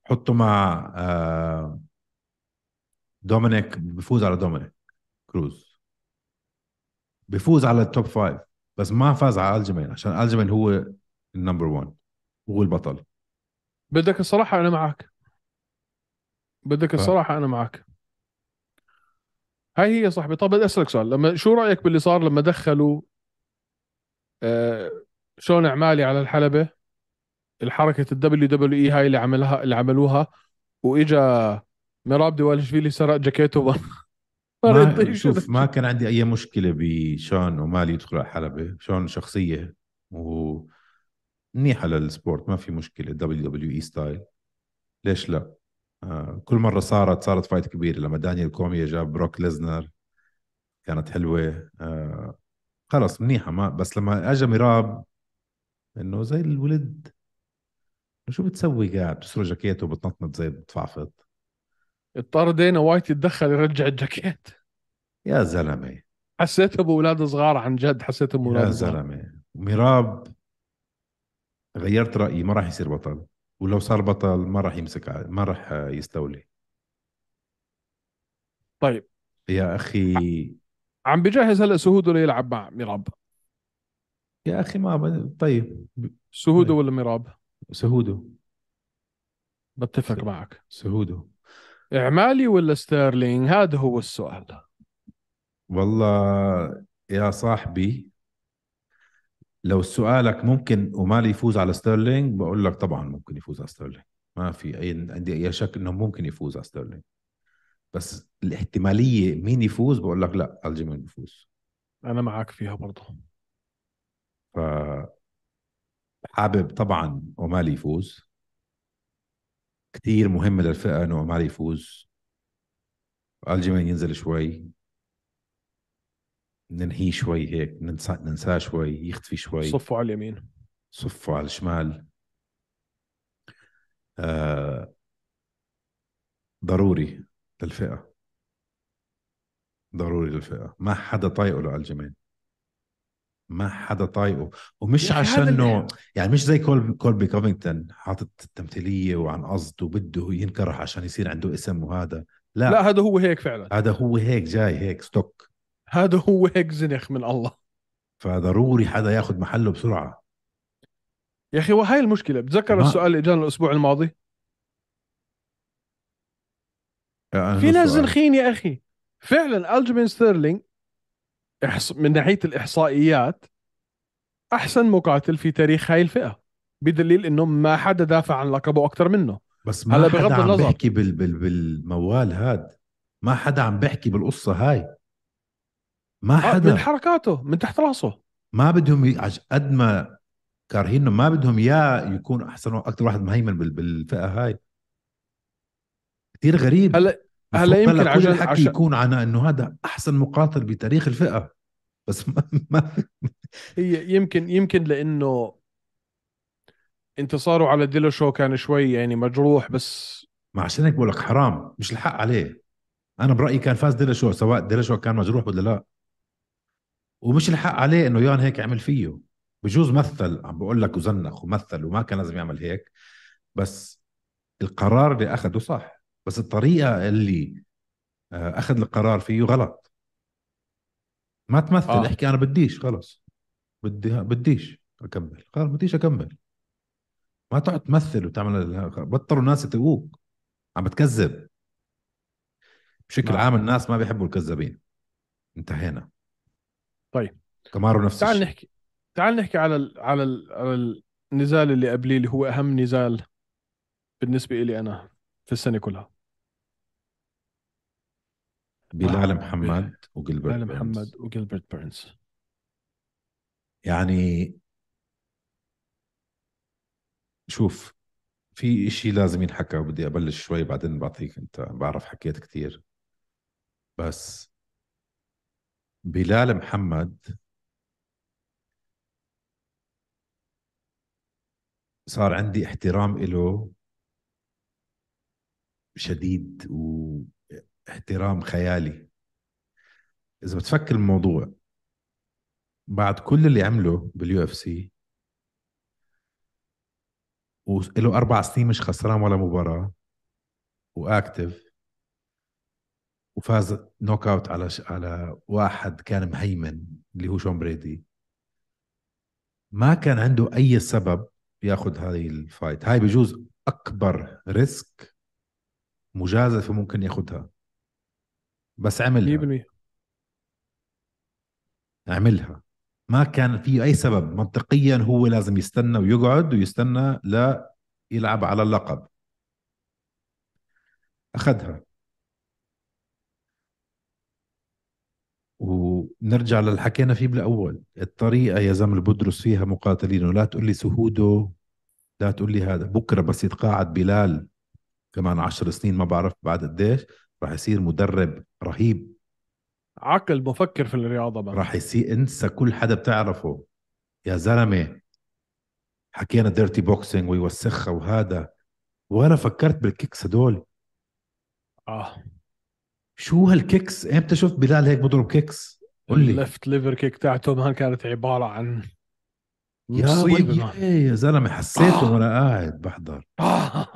Speaker 2: حطه مع آه، دومينيك بيفوز على دومينيك كروز. بيفوز على ال top five بس ما فاز على ألجيمين عشان ألجيمين هو ال number 1 هو البطل.
Speaker 3: بدك الصراحة أنا معك. بدك الصراحة أنا معك. هاي هي صاحبي. طب بدي أسألك سؤال. لما شو رأيك باللي صار لما دخلوا آه شون أومالي على الحلبة؟ الحركة ال WWE هاي اللي عملها اللي عملوها وإجا ميراب دوالشفيلي سرق جاكيته [laughs] ما
Speaker 2: شوف ما كان عندي أي مشكلة بشون أومالي يدخل على الحلبة. شون شخصية و منيحة لل sport ما في مشكلة. دبليو دبليو اي ستايل ليش لا؟ كل مرة صارت صارت fight كبيرة لما دانيال كورمييه جاب بروك ليزنر. كانت حلوة. آه خلص منيحة ما بس لما اجى ميراب إنه زي الولد شو بتسوي قاعد؟ بتسرق جاكيته وبتنطنط زي بتفعفط.
Speaker 3: اضطر دينا وايت يتدخل يرجع الجاكيت.
Speaker 2: يا زلمة.
Speaker 3: حسيته بأولاد صغار عن جد حسيته
Speaker 2: يا
Speaker 3: باولاد صغار.
Speaker 2: زلمة. ميراب غيرت رأيي ما راح يصير بطل. ولو صار بطل ما راح يمسك ما راح يستولي.
Speaker 3: طيب.
Speaker 2: يا أخي
Speaker 3: عم بجهز هلا سهودو ليلعب مع ميراب.
Speaker 2: يا أخي ما ب... طيب.
Speaker 3: سهودو
Speaker 2: طيب.
Speaker 3: ولا ميراب؟
Speaker 2: سهودو.
Speaker 3: بتفق
Speaker 2: س-
Speaker 3: معك.
Speaker 2: سهودو.
Speaker 3: أومالي ولا ستيرلينج هذا هو السؤال.
Speaker 2: والله يا صاحبي لو سؤالك ممكن أومالي يفوز على ستيرلينج بقول لك طبعا ممكن يفوز على ستيرلينج. ما في أي عندي أي شك إنه ممكن يفوز على ستيرلينج. بس الاحتمالية مين يفوز بقول لك لا الجيمين بيفوز.
Speaker 3: أنا معك فيها برضه.
Speaker 2: ف حابب طبعا اومالي يفوز. كثير مهم للفئة إنه اومالي يفوز. الجيمين ينزل شوي. ننهيه شوي هيك ننسى ننساه شوي يختفي شوي.
Speaker 3: صفوا على اليمين.
Speaker 2: صفوا على الشمال. آه ضروري للفئة. ضروري للفئة. ما حدا طايقه لألجيمين ما حدا طايقه. ومش عشانه يعني مش زي كول كولبي كوفينغتون حاطط تمثيلية وعن قصد وبده ينكرح عشان يصير عنده اسم وهذا. لا,
Speaker 3: لا هذا هو هيك فعلا.
Speaker 2: هذا هو هيك جاي هيك ستوك.
Speaker 3: هذا هو هيك زنخ من الله.
Speaker 2: فضروري حدا ياخذ محله بسرعة.
Speaker 3: يا أخي وهاي المشكلة. بتذكر
Speaker 2: ما-
Speaker 3: السؤال اللي اجانا الأسبوع الماضي؟ في ناس. زنخين يا أخي. فعلا الجيمين ستيرلينج إحص... من ناحية الإحصائيات أحسن مقاتل في تاريخ هاي الفئة بدليل إنه ما حدا دافع عن لقبه أكثر منه.
Speaker 2: بس ما
Speaker 3: هلا
Speaker 2: حدا
Speaker 3: بغض
Speaker 2: عم
Speaker 3: النظر.
Speaker 2: بيحكي بال بال بالموال هاد. ما حدا عم بيحكي بالقصة هاي. ما
Speaker 3: آه
Speaker 2: حدا.
Speaker 3: من حركاته من تحت راسه.
Speaker 2: ما بدهم قد ما كارهينه ما بدهم اياه يكون أحسن أكثر واحد مهيمن بال... بالفئة هاي. كثير غريب.
Speaker 3: هلا هلا يمكن
Speaker 2: كل
Speaker 3: عشان
Speaker 2: الحكي
Speaker 3: عشان
Speaker 2: يكون عن إنه هذا أحسن مقاتل بتاريخ الفئة. بس ما, ما
Speaker 3: هي يمكن يمكن لإنه انتصاره على ديلاشو كان شوي يعني مجروح بس
Speaker 2: ما عشان هيك بقول لك حرام مش الحق عليه. أنا برأيي كان فاز ديلاشو سواء ديلاشو كان مجروح ولا لا. ومش الحق عليه إنه يان هيك عمل فيه. بجوز مثل عم بقول لك وزنخ ومثل وما كان لازم يعمل هيك بس القرار اللي اخذه صح. بس الطريقة اللي آه، أخذ القرار فيه غلط. ما تمثل
Speaker 3: آه.
Speaker 2: أحكي أنا بديش خلص. بدي بديش أكمل. خلص بديش أكمل. ما تقعد تمثل وتعمل بطلوا الناس يتقوك عم بتكذب. بشكل
Speaker 3: نعم.
Speaker 2: عام الناس ما بيحبوا الكذابين. انتهينا.
Speaker 3: طيب.
Speaker 2: كمارو نفس
Speaker 3: تعال نحكي تعال نحكي على ال... على ال... على النزال اللي قبليه اللي هو أهم نزال بالنسبة لي أنا في السنة كلها
Speaker 2: بلال محمد وجلبرت
Speaker 3: بلال. محمد وجيلبرت بيرنز
Speaker 2: يعني شوف في إشي لازم ينحكى وبدي أبلش شوي بعدين بعطيك أنت بعرف حكيت كتير بس بلال محمد. صار عندي احترام له شديد و احترام خيالي. إذا بتفكر الموضوع بعد كل اللي عمله بال UFC وله أربع سنين مش خسران ولا مباراة واكتف وفاز knockout على ش... على واحد كان مهيمن اللي هو شون برادي. ما كان عنده أي سبب ياخذ هذه ال fight هاي بجوز أكبر ريسك مجازفه ممكن ياخذها. بس عملها.
Speaker 3: 100%
Speaker 2: عملها. ما كان في أي سبب. منطقيا هو لازم يستنى ويقعد ويستنى لا يلعب على اللقب. أخذها. ونرجع للي حكينا فيه بالأول. الطريقة يا زلمه اللي بدرس فيها مقاتلين ولا تقول لي سهوده لا تقول لي هذا. بكرة بس يتقاعد بلال كمان عشر سنين ما بعرف بعد قديش راح يصير مدرب رهيب.
Speaker 3: عقل مفكر في الرياضة بقى.
Speaker 2: راح يصير انسى كل حدا بتعرفه. يا زلمة حكينا ديرتي بوكسينج ويوسخها وهذا ولا فكرت بال kicks هدول.
Speaker 3: آه.
Speaker 2: شو هال kicks إمتى شفت بلال هيك بضرب kicks قول لي
Speaker 3: الليفت ليفر كيك تاعته ما كانت عبارة عن
Speaker 2: يا
Speaker 3: مصيبة
Speaker 2: يا
Speaker 3: ما.
Speaker 2: يا زلمة حسيته
Speaker 3: آه.
Speaker 2: وأنا قاعد بحضر
Speaker 3: آه.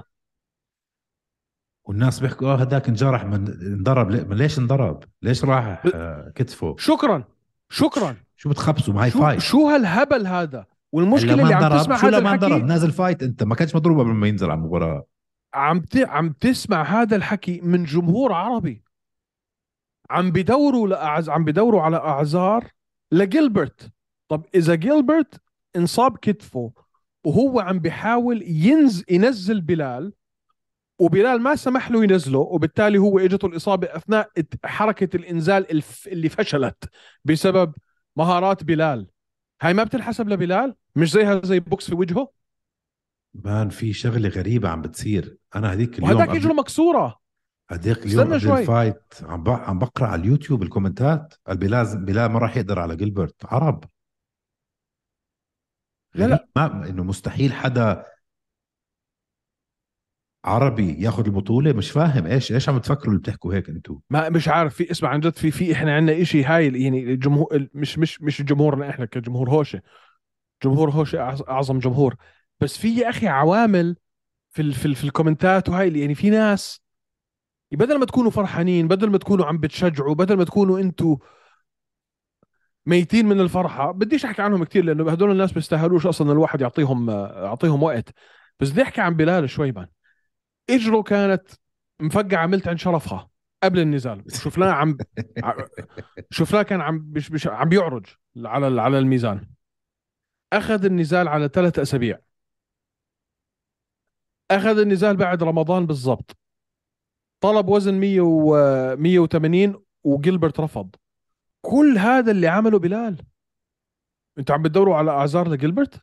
Speaker 2: والناس بيحكوا آه هداك انجرح من انضرب ليش انضرب؟ ليش راح آه، كتفه؟
Speaker 3: شكرا شكرا
Speaker 2: شو بتخبصوا معي fight؟
Speaker 3: شو هالهبل هذا
Speaker 2: والمشكلة
Speaker 3: اللي عم تسمع
Speaker 2: شو
Speaker 3: هذا
Speaker 2: لما انضرب
Speaker 3: الحكي
Speaker 2: نازل فايت انت ما كانش مضروب قبل ما ينزل على المباراه
Speaker 3: عم ت... عم تسمع هذا الحكي من جمهور عربي عم بدوروا لأعز... عم بدوروا على أعذار لجيلبرت. طب إذا جيلبرت انصاب كتفه وهو عم بيحاول ينز... ينزل بلال وبلال ما سمح له ينزله وبالتالي هو إجته الإصابة أثناء حركة الإنزال الف... اللي فشلت بسبب مهارات بلال. هاي ما بتنحسب لبلال؟ مش زيها زي box في وجهه؟
Speaker 2: man في شغلة غريبة عم بتصير. أنا هذيك اليوم
Speaker 3: وهذاك رجله مكسورة.
Speaker 2: هذيك اليوم قبل.
Speaker 3: ال
Speaker 2: fight عم ب... عم بقرأ على اليوتيوب ال commentات. قال بلال بلال ما راح يقدر على جيلبرت عرب.
Speaker 3: لا، لا.
Speaker 2: ما إنه مستحيل حدا عربي ياخذ البطولة. مش فاهم. إيش إيش عم تفكروا اللي بتحكوا هيك أنتم
Speaker 3: ما مش عارف. في اسمع عن جد في في إحنا عندنا شيء هاي يعني الجمهور مش مش مش جمهورنا إحنا كجمهور هوشة. جمهور هوشة أعظم جمهور. بس في يا أخي عوامل في ال في, ال في الكومنتات وهاي يعني في ناس بدل ما تكونوا فرحانين بدل ما تكونوا عم بتشجعوا بدل ما تكونوا أنتوا ميتين من الفرحة بديش أحكي عنهم كثير لأنه هدول الناس بيستاهلوش أصلا الواحد يعطيهم يعطيهم وقت. بس بدي أحكي عن بلال شوي مان اجره كانت مفقعة ملت عن شرفها قبل النزال. وشفناه عم [laughs] شفناه كان عم بش بش عم بيعرج على على الميزان. أخذ النزال على ثلاث أسابيع. أخذ النزال بعد رمضان بالضبط. طلب وزن 100 و 180 وجيلبرت رفض. كل هذا اللي عمله بلال. أنتوا عم بتدوروا على أعذار لجيلبرت؟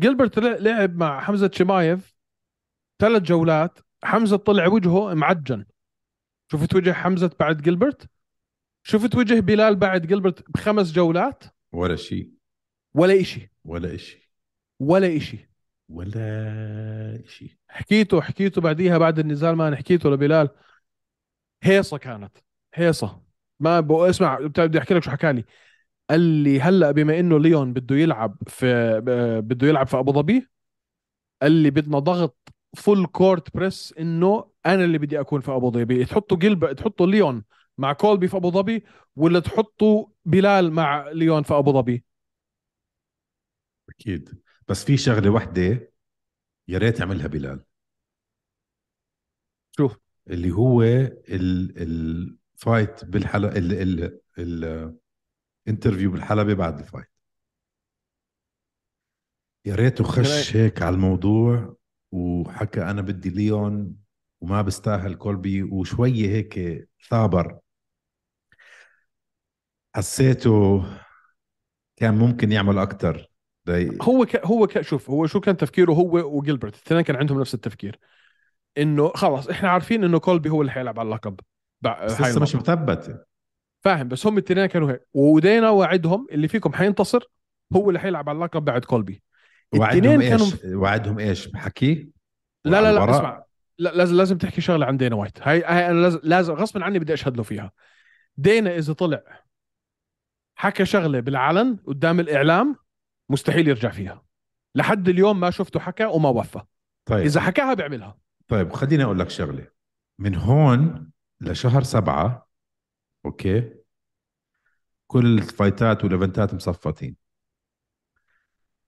Speaker 3: جيلبرت لع- لعب مع حمزة شمايف ثلاث جولات. حمزة طلع وجهه معجن. شفت وجه حمزة بعد جيلبرت؟ شفت وجه بلال بعد جيلبرت بخمس جولات؟
Speaker 2: ولا شيء.
Speaker 3: ولا إشي.
Speaker 2: ولا شيء
Speaker 3: ولا إشي.
Speaker 2: ولا شيء
Speaker 3: حكيته حكيته بعديها بعد النزال ما حكيته لبلال. هيصة كانت هيصة. ما بقى اسمع بدي أحكي لك شو حكى لي قال لي هلأ بما إنه ليون بده يلعب في بده يلعب في أبو ظبي قال لي بدنا ضغط full court press إنه أنا اللي بدي أكون في أبو ظبي. تحطوا جلب... تحطوا ليون مع كولبي في أبو ظبي ولا تحطوا بلال مع ليون في أبو ظبي؟
Speaker 2: أكيد. بس في شغلة وحدة يا ريت يعملها بلال.
Speaker 3: شوف
Speaker 2: اللي هو ال ال fight بالحلقة ال ال ال interview بالحلبة بعد ال fight يا ريته خش هيك على الموضوع وحكى أنا بدي ليون وما بستاهل كولبي وشوية هيك ثابر. حسيته كان ممكن يعمل أكثر
Speaker 3: هو ك... هو ك... شوف هو شو كان تفكيره هو وجيلبرت؟ الاثنين كان عندهم نفس التفكير. إنه خلاص إحنا عارفين إنه كولبي هو اللي حيلعب على اللقب.
Speaker 2: بس لسه مش. مثبت.
Speaker 3: فاهم بس هم الاثنين كانوا هيك. ودينا وعدهم اللي فيكم حينتصر هو اللي حيلعب على اللقب بعد كولبي.
Speaker 2: وعدهم إيش؟
Speaker 3: كانوا
Speaker 2: وعدهم إيش؟ بحكي؟
Speaker 3: لا لا لا؟ اسمع. لا لازم لازم تحكي شغلة عن دينا وايت. هاي هاي أنا لازم لازم غصبا عني بدي أشهد له فيها. دينا إذا طلع حكى شغلة بالعلن قدام الإعلام مستحيل يرجع فيها. لحد اليوم ما شفته حكى وما وفى.
Speaker 2: طيب.
Speaker 3: إذا حكاها بيعملها.
Speaker 2: طيب خليني أقول لك شغلة. من هون لشهر سبعة أوكي كل الفايتات والإيفنتات مصفطين.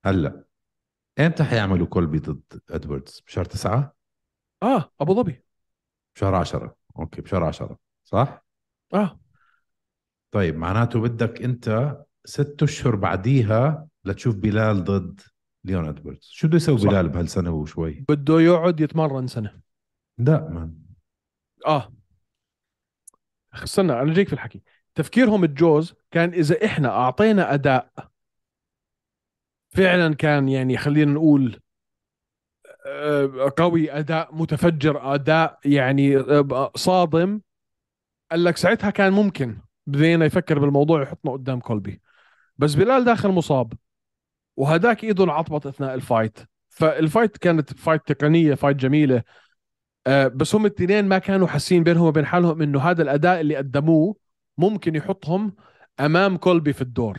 Speaker 2: هلأ إمتى حيعملوا كولبي ضد إدواردز؟ بشهر تسعة؟
Speaker 3: آه أبو ظبي.
Speaker 2: بشهر عشرة. أوكي بشهر عشرة صح؟
Speaker 3: آه.
Speaker 2: طيب معناته بدك أنت ست أشهر بعديها لتشوف بلال ضد ليون إدواردز. شو بده يسوي. بلال بهالسنة وشوي
Speaker 3: بده يقعد يتمرن سنة.
Speaker 2: لا مان
Speaker 3: آه. استنى أنا جيك في الحكي. تفكيرهم الجوز كان إذا إحنا أعطينا أداء فعلا كان يعني خلينا نقول آه، قوي أداء متفجر أداء يعني آه، صادم قال لك ساعتها كان ممكن بدينا يفكر بالموضوع يحطنا قدام كولبي. بس بلال داخل مصاب. وهداك ايده انعطبت أثناء ال fight. فال fight كانت fight تقنية fight جميلة. آه، بس هم الاثنين ما كانوا حاسين بينهم وبين حالهم إنه هذا الأداء اللي قدموه ممكن يحطهم أمام كولبي في الدور.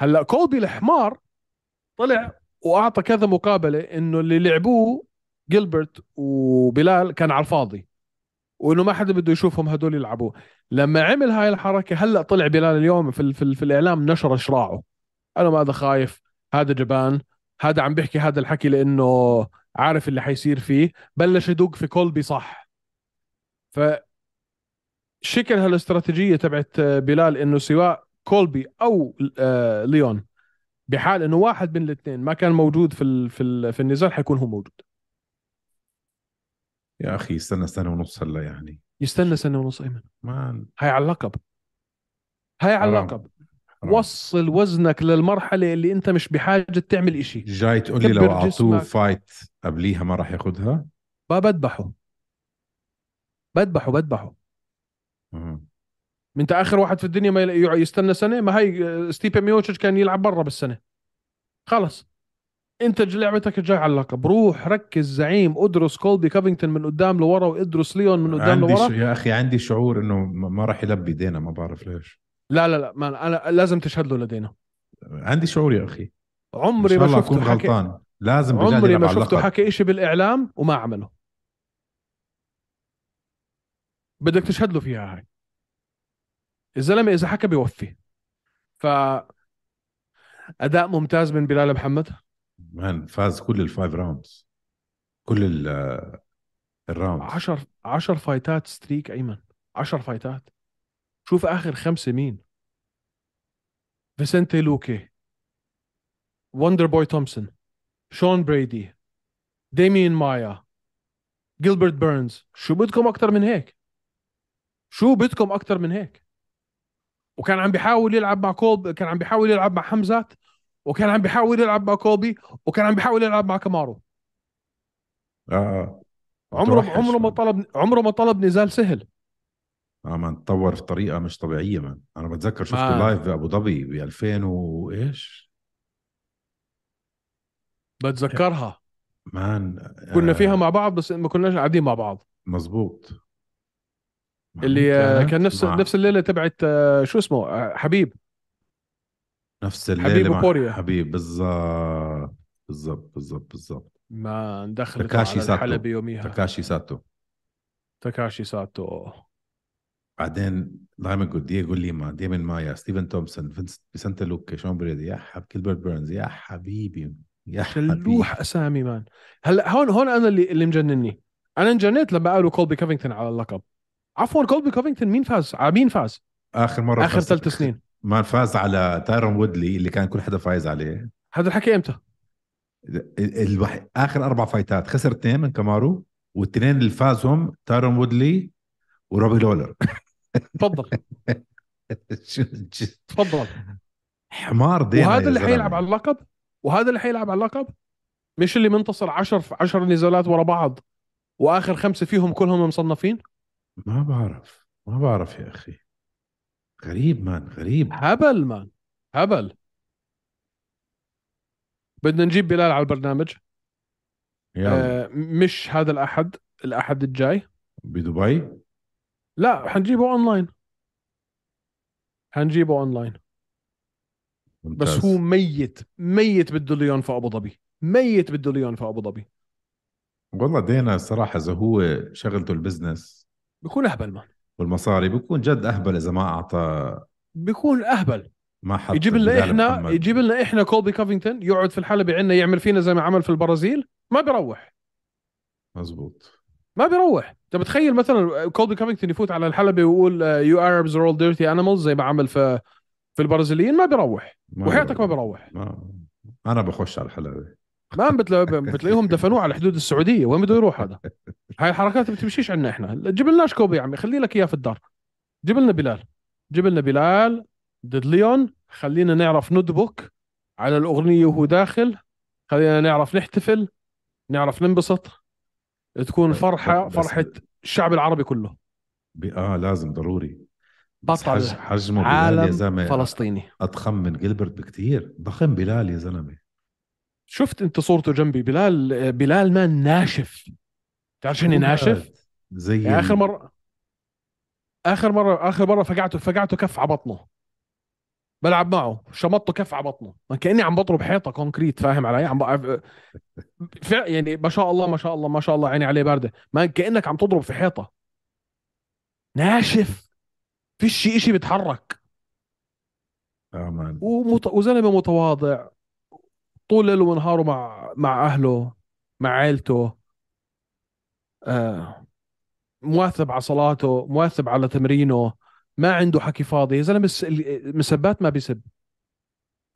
Speaker 3: هلأ كولبي الحمار طلع وأعطى كذا مقابلة إنه اللي لعبوه جيلبرت وبلال كان على الفاضي. وإنه ما حدا بده يشوفهم هدول يلعبوا لما عمل هاي الحركة هلأ طلع بلال اليوم في في, في الإعلام نشر شراعه. أنا ما هذا خايف. هذا جبان. هذا عم بيحكي هذا الحكي لأنه عارف اللي حيصير فيه. بلش يدق في كولبي صح. ف شكل هالاستراتيجية تبعت بلال إنه سواء كولبي أو آه، ليون بحال إنه واحد من الاثنين ما كان موجود في ال في ال في النزال حيكون هو موجود.
Speaker 2: يا أخي استنى سنة ونص هلا يعني.
Speaker 3: يستنى سنة ونص أيمن.
Speaker 2: man
Speaker 3: هاي على اللقب. هاي على. اللقب. وصل وزنك للمرحلة اللي انت مش بحاجة تعمل إشي.
Speaker 2: جاي تقول لي لو
Speaker 3: أعطوه.
Speaker 2: fight قبليها ما راح ياخذها
Speaker 3: بذبحه بذبحه بذبحه. انت آخر واحد في الدنيا ما يستنى سنة؟ ما هي آه، ستيبي ميوتشيتش كان يلعب مرة بالسنة. خلص. انت لعبتك جاي على اللقب. روح ركز زعيم. ادرس كولبي كافينغتون من قدام لورا وادرس ليون من قدام
Speaker 2: عندي
Speaker 3: لورا.
Speaker 2: ش... يا أخي عندي شعور إنه ما راح يلبي دينا ما بعرف ليش.
Speaker 3: لا لا لا ما أنا لازم تشهد له لدينا.
Speaker 2: عندي شعور يا أخي.
Speaker 3: عمري ما شفته حكي
Speaker 2: غلطان. لازم
Speaker 3: عمري ما شفته. حكى إشي بالإعلام وما عمله. بدك تشهد له فيها هاي. الزلمة إذا حكى بيوفي. ف أداء ممتاز من بلال محمد.
Speaker 2: man فاز كل ال five rounds كل ال ال rounds
Speaker 3: 10 10 fightات streak أيمن. 10 fightات. شوف آخر خمسه مين. فيسنتي لوكي Wonderboy تومسون شون برادي ديميان مايا جيلبرت بيرنز. شو بدكم أكثر من هيك؟ شو بدكم أكثر من هيك؟ وكان عم بيحاول يلعب مع كولبي كان عم بيحاول يلعب مع حمزات وكان عم بيحاول يلعب مع كولبي وكان عم بيحاول يلعب مع كامارو.
Speaker 2: آه آه.
Speaker 3: عمره عمره ما. طلب عمره ما طلب نزال سهل.
Speaker 2: آه man تطور في طريقة مش طبيعية man أنا بتذكر شفته
Speaker 3: man.
Speaker 2: live بابو ظبي ب 2000 وايش
Speaker 3: بتذكرها.
Speaker 2: man
Speaker 3: كنا
Speaker 2: آه،
Speaker 3: فيها مع بعض بس ما كناش قاعدين مع بعض.
Speaker 2: مزبوط
Speaker 3: اللي آه،
Speaker 2: كانت؟
Speaker 3: كان نفس
Speaker 2: مع
Speaker 3: نفس الليلة تبعت آه، شو اسمه؟ آه، حبيب.
Speaker 2: نفس الليلة
Speaker 3: حبيب
Speaker 2: مع
Speaker 3: وبوريا.
Speaker 2: حبيب بالضبط بالضبط بالضبط بالضبط.
Speaker 3: ما دخلت
Speaker 2: تاكاشي
Speaker 3: على
Speaker 2: ساتو.
Speaker 3: يوميها.
Speaker 2: تاكاشي ساتو.
Speaker 3: تاكاشي ساتو.
Speaker 2: بعدين دايما قلت دييغو ليما ديمن مايا ستيفن تومسون فينس بيسنتا لوكا شون بريدي يا حب كيلبرت بيرنز يا حبيبي يا حبيبي.
Speaker 3: شلوح أسامي man. هلأ هون هون أنا اللي اللي مجنني. أنا انجنيت لما قالوا كولبي كوفينغتون على اللقب. عفوا كولبي كوفينغتون مين فاز؟ على مين فاز؟
Speaker 2: آخر
Speaker 3: مرة
Speaker 2: آخر
Speaker 3: ثلاث سنين.
Speaker 2: ما فاز على تايرون وودلي اللي كان كل حدا فايز عليه.
Speaker 3: هذا الحكي إمتى؟
Speaker 2: ال- الوح... آخر أربع فايتات. خسر اثنين من كامارو والاثنين اللي فازهم تايرون وودلي وروبي لولر.
Speaker 3: تفضل. [laughs]
Speaker 2: شو-
Speaker 3: تفضل.
Speaker 2: حمار دينا
Speaker 3: وهذا اللي. حيلعب على اللقب؟ وهذا اللي حيلعب على اللقب؟ مش اللي منتصر 10 في 10 نزالات ورا بعض وآخر خمسة فيهم كلهم مصنفين؟
Speaker 2: ما بعرف. ما بعرف يا أخي. غريب مان غريب.
Speaker 3: هبل مان هبل. بدنا نجيب بلال على البرنامج.
Speaker 2: يلا.
Speaker 3: آه مش هذا الأحد الأحد الجاي.
Speaker 2: بدبي؟
Speaker 3: لا حنجيبه اونلاين حنجيبه اونلاين
Speaker 2: ممتاز.
Speaker 3: بس هو ميت ميت بده ليون في أبو ظبي. ميت بده ليون في أبو ظبي.
Speaker 2: والله دانا الصراحه إذا هو شغلته ال business
Speaker 3: بيكون أهبل man
Speaker 2: والمصاري بيكون جد أهبل إذا ما أعطى.
Speaker 3: بيكون أهبل.
Speaker 2: ما حط
Speaker 3: يجيب لنا إحنا
Speaker 2: محمد.
Speaker 3: يجيب لنا إحنا كولبي كوفينغتون يقعد في الحلبة عندنا يعمل فينا زي ما عمل في البرازيل ما بيروح.
Speaker 2: مزبوط.
Speaker 3: ما بيروح. انت بتخيل مثلا كولبي كوفينغتون يفوت على الحلبة ويقول you Arabs are all dirty animals زي ما عمل في في البرازيليين؟ ما بيروح.
Speaker 2: ما
Speaker 3: وحياتك ما بيروح.
Speaker 2: ما أنا بخش على الحلبة.
Speaker 3: ما بتلا... بتلاقيهم دفنوه على حدود السعودية. وين بده يروح هذا؟ هاي الحركات ما بتمشيش عندنا إحنا. جيب لناش كولبي يا عمي. خلي لك إياه في الدار. جيب لنا بلال. جيب لنا بلال ضد ليون. خلينا نعرف ندبك على الأغنية وهو داخل. خلينا نعرف نحتفل. نعرف ننبسط. تكون فرحة
Speaker 2: بس-
Speaker 3: فرحة الشعب العربي كله.
Speaker 2: آه لازم ضروري.
Speaker 3: بطل
Speaker 2: حج... حجمه بلال يا
Speaker 3: عالم
Speaker 2: زلمة
Speaker 3: فلسطيني.
Speaker 2: أضخم من جilbert بكتير. ضخم بلال يا زلمة.
Speaker 3: شفت أنت صورته جنبي؟ بلال بلال مان ناشف. تعرف شنو ناشف؟
Speaker 2: زي آخر
Speaker 3: مرة آخر مرة آخر مرة فقعته فقعته كف على بطنه. بلعب معه. شمطته كف على بطنه. ما كأني عم بضرب حيطة كونكريت فاهم علي؟ عم بقى فع يعني ما شاء الله ما شاء الله ما شاء الله عيني عليه باردة. ما كأنك عم تضرب في حيطة. ناشف. فيش شيء شيء بيتحرك.
Speaker 2: آه مان
Speaker 3: ومت... وزلمة متواضع. طول ليله ونهاره مع مع أهله مع عائلته آه مواثب على صلاته مواثب على تمرينه. ما عنده حكي فاضي. يا زلمة المسبات ما بيسب.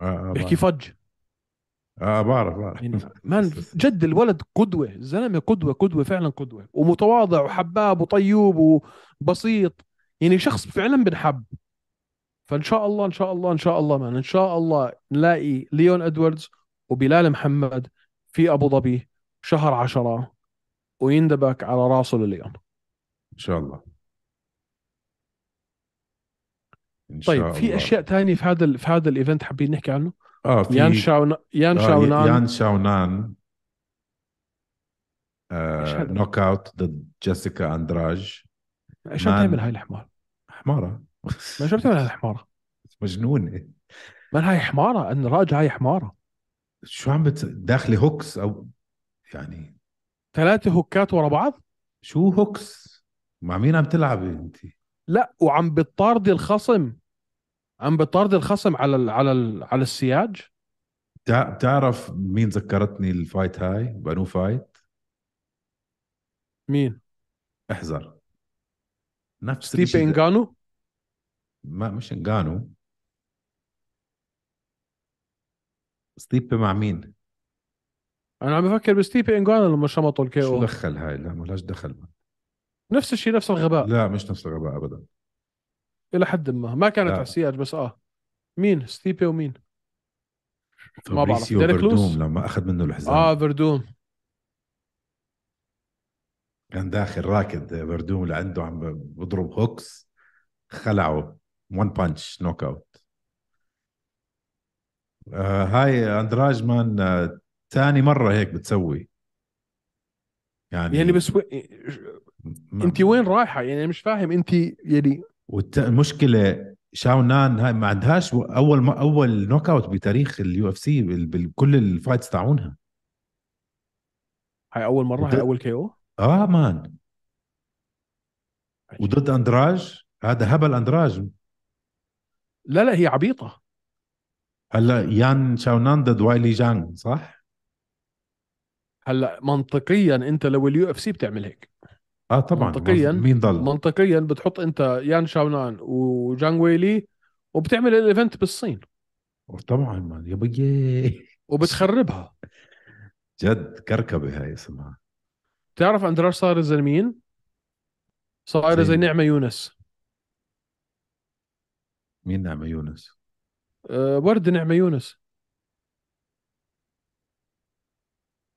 Speaker 2: آه, آه
Speaker 3: بيحكي. فج.
Speaker 2: آه بعرف بعرف
Speaker 3: يعني مان جد الولد قدوة. الزلمه قدوة قدوة فعلا قدوة. ومتواضع وحباب وطيوب وبسيط. يعني شخص فعلا بنحب. فإن شاء الله إن شاء الله إن شاء الله مان. إن شاء الله نلاقي ليون ادواردز وبلال محمد في أبو ظبي شهر عشرة ويندبك على راسه لليون.
Speaker 2: إن شاء الله. إن
Speaker 3: طيب
Speaker 2: شاء
Speaker 3: في
Speaker 2: الله.
Speaker 3: أشياء تانية في هذا في هذا ال event حابين نحكي عنه؟
Speaker 2: آه في
Speaker 3: يان شاون يان
Speaker 2: آه
Speaker 3: شاونان
Speaker 2: يان شاونان آه؟ knockout ضد جيسيكا اندراج
Speaker 3: إيش عم. تعمل هاي الحمار؟
Speaker 2: حمارة.
Speaker 3: ما شو بتعمل هاي الحمارة؟
Speaker 2: مجنونة.
Speaker 3: من هاي حمارة؟ أندراج هاي حمارة.
Speaker 2: شو عم بت... داخلي hooks أو يعني.
Speaker 3: ثلاثة هوكات ورا بعض؟
Speaker 2: شو hooks مع مين عم تلعبي أنت؟
Speaker 3: لا وعم بتطاردي الخصم. عم بتطاردي الخصم على ال على ال على السياج؟
Speaker 2: بتع- بتعرف مين ذكرتني ال fight هاي؟ بأنو fight؟
Speaker 3: مين؟
Speaker 2: إحذر. نفس
Speaker 3: ستيبي
Speaker 2: ده.
Speaker 3: انجانو
Speaker 2: ما مش انجانو ستيبي مع مين؟
Speaker 3: أنا عم بفكر بستيبي انجانو لما شمطوا ال
Speaker 2: KO
Speaker 3: شو
Speaker 2: دخل هاي؟ لا ملاش دخل.
Speaker 3: نفس الشيء نفس الغباء.
Speaker 2: لا مش نفس الغباء ابدا.
Speaker 3: إلى حد ما. ما كانت
Speaker 2: لا.
Speaker 3: على السياج بس آه. مين؟ ستيبي ومين؟ ما بعرف. ديريك؟
Speaker 2: فردوم لما أخذ منه الحزام.
Speaker 3: آه فردوم.
Speaker 2: كان داخل راكد فردوم لعنده عم بضرب hooks خلعه. one punch knockout آه هاي أندراج man آه ثاني مرة هيك بتسوي. يعني
Speaker 3: يعني بس و... أنت وين رايحة؟ يعني مش فاهم أنت يعني
Speaker 2: والت- المشكلة شاو نان هاي ما عندهاش أول ما أول knockout بتاريخ ال UFC بكل ال fights تاعونها.
Speaker 3: هاي أول مرة؟
Speaker 2: وده-
Speaker 3: هاي أول KO
Speaker 2: آه man. وضد أندراج. هذا هبل أندراج.
Speaker 3: لا لا هي عبيطة.
Speaker 2: هلا يان شاونان ضد وايلي جانج صح؟
Speaker 3: هلا منطقيا أنت لو ال UFC بتعمل هيك.
Speaker 2: آه طبعا
Speaker 3: منطقياً.
Speaker 2: مين ضل؟
Speaker 3: منطقيا بتحط أنت يان شاونان وجانغ ويلي وبتعمل ال event بالصين
Speaker 2: طبعا man يا بيي
Speaker 3: وبتخربها
Speaker 2: جد كركبة هاي اسمها
Speaker 3: بتعرف اندراج صار زي مين؟ صايرة
Speaker 2: زي؟
Speaker 3: نعمة يونس
Speaker 2: مين نعمة يونس؟
Speaker 3: أه ورد نعمة يونس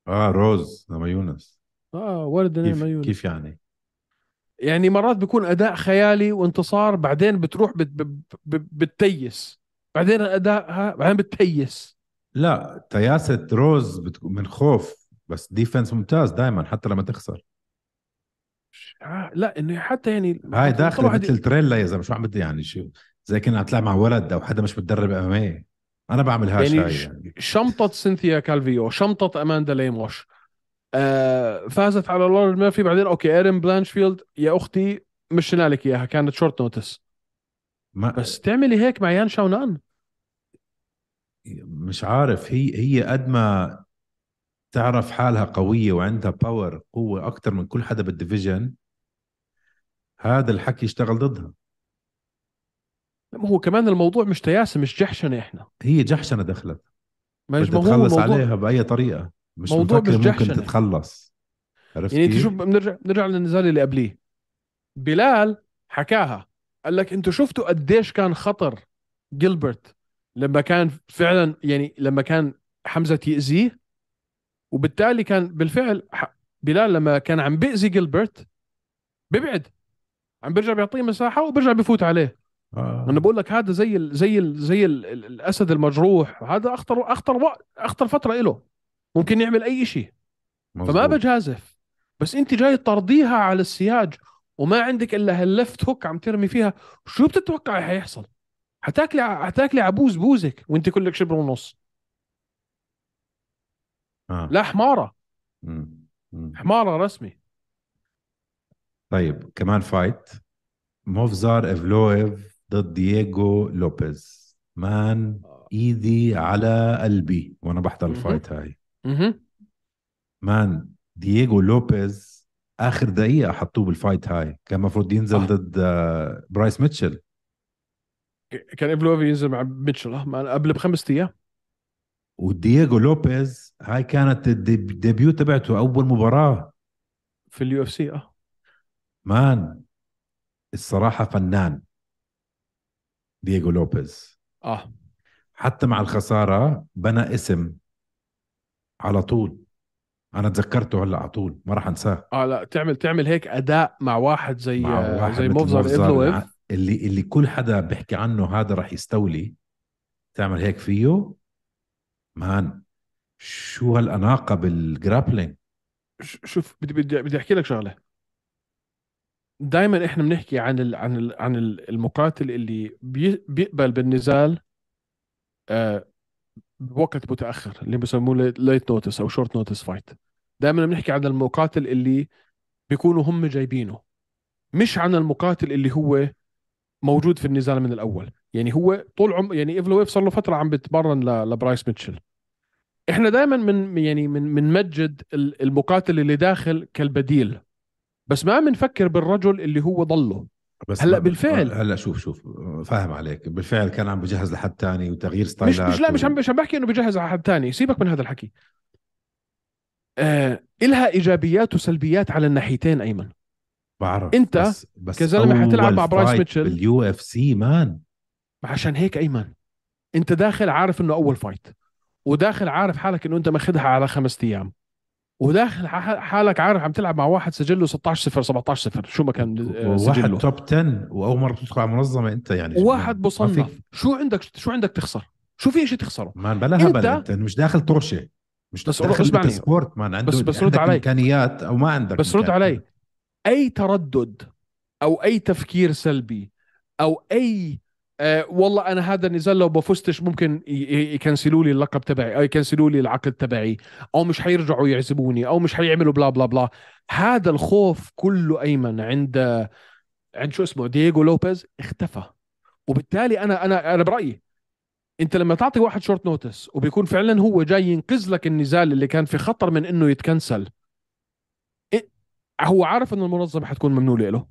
Speaker 2: آه روز نعمة يونس
Speaker 3: آه ورد
Speaker 2: كيف
Speaker 3: نعمة يونس
Speaker 2: كيف يعني؟
Speaker 3: يعني مرات بيكون أداء خيالي وانتصار بعدين بتروح بت بت بت بتتيس. بعدين ادائها بعدين بتتيس.
Speaker 2: لا تياسة روز من خوف بس defense ممتاز دائما حتى لما تخسر.
Speaker 3: لا إنه حتى يعني
Speaker 2: هاي
Speaker 3: كل
Speaker 2: داخل
Speaker 3: واحد-
Speaker 2: مثل تريلا يا زلمة شو عم بدي يعني؟ شو؟ زي كنا اطلع مع ولد أو حدا مش متدرب امامي أنا بعملهاش
Speaker 3: يعني
Speaker 2: هاي
Speaker 3: ش-
Speaker 2: يعني.
Speaker 3: شمطة سينثيا كالفيو شمطة أماندا ليموش. آه فازت على لورين ميرفي بعدين okay إيرين بلانشفيلد يا أختي مشينا لك إياها كانت short notice
Speaker 2: ما
Speaker 3: بس تعملي هيك مع يان شاونان
Speaker 2: مش عارف هي هي قد ما تعرف حالها قوية وعندها power قوة أكتر من كل حدا بال division هذا الحكي يشتغل ضدها.
Speaker 3: ما هو كمان الموضوع مش تياسة مش جحشنة إحنا.
Speaker 2: هي جحشنة دخلت بدها
Speaker 3: ما الموضوع
Speaker 2: عليها بأي طريقة. مش
Speaker 3: موضوع
Speaker 2: مفكر
Speaker 3: مش
Speaker 2: ممكن. تتخلص عرفت
Speaker 3: يعني
Speaker 2: أنت؟
Speaker 3: شوف بنرجع بنرجع للنزال اللي قبليه بلال حكاها قال لك أنتوا شفتوا قديش كان خطر جيلبرت لما كان فعلا يعني لما كان حمزة يأذيه وبالتالي كان بالفعل بلال لما كان عم بيأذي جيلبرت بيبعد عم بيرجع بيعطيه مساحة وبيرجع بيفوت عليه
Speaker 2: آه.
Speaker 3: أنا بقول لك هذا زي ال زي ال زي ال ال الأسد المجروح هذا اخطر أخطر وقت أخطر فترة له ممكن يعمل أي شيء فما. بجازف. بس أنت جاي تطرديها على السياج وما عندك إلا هال left hook عم ترمي فيها. شو بتتوقعي حيحصل؟ حتاكلي حتاكلي عبوز بوزك وأنت كلك شبر ونص.
Speaker 2: آه.
Speaker 3: لا حمارة.
Speaker 2: مم. مم.
Speaker 3: حمارة رسمي.
Speaker 2: طيب كمان fight موفزار ايفلويف ضد دييغو لوبيز. man ايدي على قلبي وأنا بحضر.
Speaker 3: ال
Speaker 2: fight هاي.
Speaker 3: أها
Speaker 2: man دييغو لوبيز آخر دقيقة حطوه بال fight هاي. كان المفروض ينزل
Speaker 3: آه.
Speaker 2: ضد برايس ميتشل.
Speaker 3: كان ايفلوفي ينزل مع ميتشل ما- قبل بخمس أيام.
Speaker 2: ودييغو لوبيز هاي كانت ال deb- ال debut تبعته أول مباراة.
Speaker 3: في ال UFC آه.
Speaker 2: man الصراحة فنان. دييغو لوبيز.
Speaker 3: آه.
Speaker 2: حتى مع الخسارة بنى اسم على طول. أنا تذكرته هلأ على طول ما راح أنساه.
Speaker 3: آه لا تعمل تعمل هيك أداء مع واحد زي
Speaker 2: مع واحد
Speaker 3: زي موفزر
Speaker 2: اللي اللي كل حدا بيحكي عنه هذا راح يستولي. تعمل هيك فيه. man شو هالأناقة بال
Speaker 3: grappling شوف بدي بدي بدي أحكي لك شغلة. دائما إحنا بنحكي عن ال عن ال عن ال- المقاتل اللي بي بيقبل بالنزال آه بوقت متأخر اللي بسموه late notice أو short notice fight دائما بنحكي عن المقاتل اللي بيكونوا هم جايبينه مش عن المقاتل اللي هو موجود في النزال من الأول. يعني هو طول عم يعني ايفلويف صار له فترة عم بتمرن لبرايس ميتشل إحنا دائما من يعني من بنمجد ال- المقاتل اللي داخل كالبديل. بس ما بنفكر بالرجل اللي هو ضله.
Speaker 2: بس هلأ
Speaker 3: بالفعل.
Speaker 2: هلأ شوف شوف فاهم عليك. بالفعل كان عم بجهز لحد تاني وتغيير
Speaker 3: مش
Speaker 2: ستايلات
Speaker 3: مش لا مش عم مش عم بحكي إنه بجهز على حد تاني سيبك من هذا الحكي. آه إلها إيجابيات وسلبيات على الناحيتين أيمن.
Speaker 2: بعرف
Speaker 3: أنت
Speaker 2: بس بس
Speaker 3: كزلمة حتلعب مع برايس ميتشل.
Speaker 2: بال UFC man.
Speaker 3: عشان هيك أيمن. أنت داخل عارف إنه أول fight وداخل عارف حالك إنه أنت ماخذها على خمس أيام. وداخل حالك عارف عم تلعب مع واحد سجله 16 0 17 0 شو ما كان آه،
Speaker 2: واحد
Speaker 3: سجله.
Speaker 2: top 10 وأول مرة تدخل على منظمة أنت يعني.
Speaker 3: واحد مصنف. شو عندك شو عندك تخسر؟ شو في شيء تخسره؟
Speaker 2: man بلا هبل
Speaker 3: أنت
Speaker 2: مش داخل طرشة. مش
Speaker 3: بس
Speaker 2: داخل
Speaker 3: اسمعني.
Speaker 2: sport man عنده
Speaker 3: بس- بس رد علي.
Speaker 2: إمكانيات أو ما عندك
Speaker 3: بس رد. علي. أي تردد أو أي تفكير سلبي أو أي آه والله أنا هذا النزال لو بفزتش ممكن يكنسلوا لي اللقب تبعي أو يكنسلوا لي العقد تبعي أو مش حيرجعوا يعزموني أو مش حيعملوا blah blah blah. هذا الخوف كله أيمن عند عند شو اسمه دييغو لوبيز اختفى. وبالتالي أنا أنا أنا برأيي أنت لما تعطي واحد short notice وبيكون فعلا هو جاي ينقذ لك النزال اللي كان في خطر من إنه يتكنسل هو عارف إنه المنظمة حتكون ممنونة له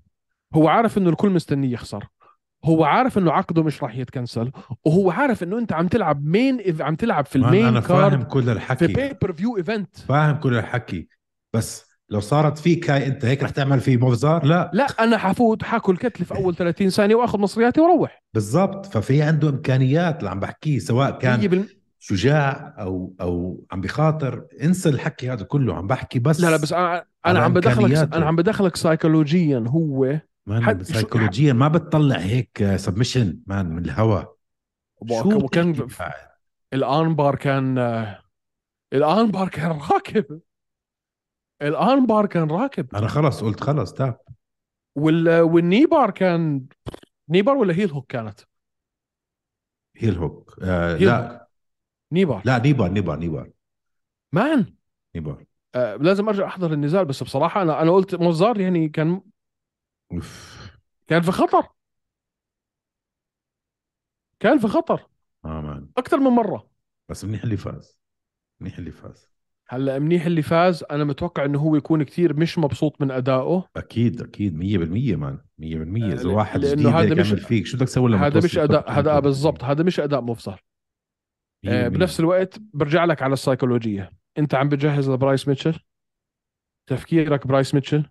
Speaker 3: هو عارف إنه الكل مستنيه يخسر. هو عارف إنه عقده مش راح يتكنسل وهو عارف إنه أنت عم تلعب مين عم تلعب في
Speaker 2: ال
Speaker 3: main
Speaker 2: أنا فاهم كل
Speaker 3: في
Speaker 2: الحكي.
Speaker 3: pay-per view event
Speaker 2: فاهم كل الحكي. بس لو صارت فيك هاي أنت هيك رح تعمل في موفزار لا.
Speaker 3: لا أنا حفوت حاكل قتلة في أول 30 ثانية وآخذ مصرياتي وأروح.
Speaker 2: بالضبط. ففي عنده إمكانيات اللي عم بحكيه سواء كان
Speaker 3: 100%
Speaker 2: شجاع أو أو عم بخاطر. انسى الحكي هذا كله عم بحكي بس
Speaker 3: لا لا بس
Speaker 2: أنا
Speaker 3: أنا عم بدخلك. أنا عم بدخلك سايكولوجيا هو man
Speaker 2: سيكولوجيا ما بتطلع هيك submission man من الهوا. شو
Speaker 3: وكان؟
Speaker 2: ال
Speaker 3: armbar كان ال armbar كان راكب. ال armbar كان راكب.
Speaker 2: أنا خلص قلت خلص tap.
Speaker 3: وال... وال kneebar كان kneebar ولا heel hook كانت؟
Speaker 2: heel hook آه
Speaker 3: heel
Speaker 2: لا.
Speaker 3: hook. kneebar.
Speaker 2: لا kneebar kneebar kneebar.
Speaker 3: man.
Speaker 2: kneebar.
Speaker 3: آه لازم أرجع أحضر النزال بس بصراحة أنا أنا قلت موزار يعني كان كان في خطر. كان في خطر.
Speaker 2: آه مان.
Speaker 3: أكثر من مرة.
Speaker 2: بس منيح اللي فاز. منيح اللي فاز.
Speaker 3: هلأ منيح اللي فاز. أنا متوقع إنه هو يكون كثير مش مبسوط من ادائه
Speaker 2: أكيد أكيد. 100% مان. 100% إذا
Speaker 3: آه،
Speaker 2: واحد
Speaker 3: لأنه
Speaker 2: جديد
Speaker 3: هذا مش-
Speaker 2: فيك شو بدك تسوي لما
Speaker 3: هذا مش اداء هذا
Speaker 2: 10
Speaker 3: بالضبط. هذا مش أداء مفصل. آه،
Speaker 2: 100%.
Speaker 3: بنفس الوقت برجع لك على السيكولوجية. أنت عم بتجهز لبرايس ميتشل؟ تفكيرك برايس ميتشل؟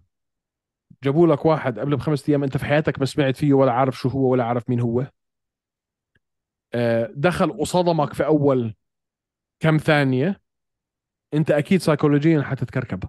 Speaker 3: جابوا لك واحد قبل بخمس أيام أنت في حياتك ما سمعت فيه ولا عارف شو هو ولا عارف مين هو. آه، دخل وصدمك في أول كم ثانية؟ أنت أكيد سيكولوجيا حتتكركب.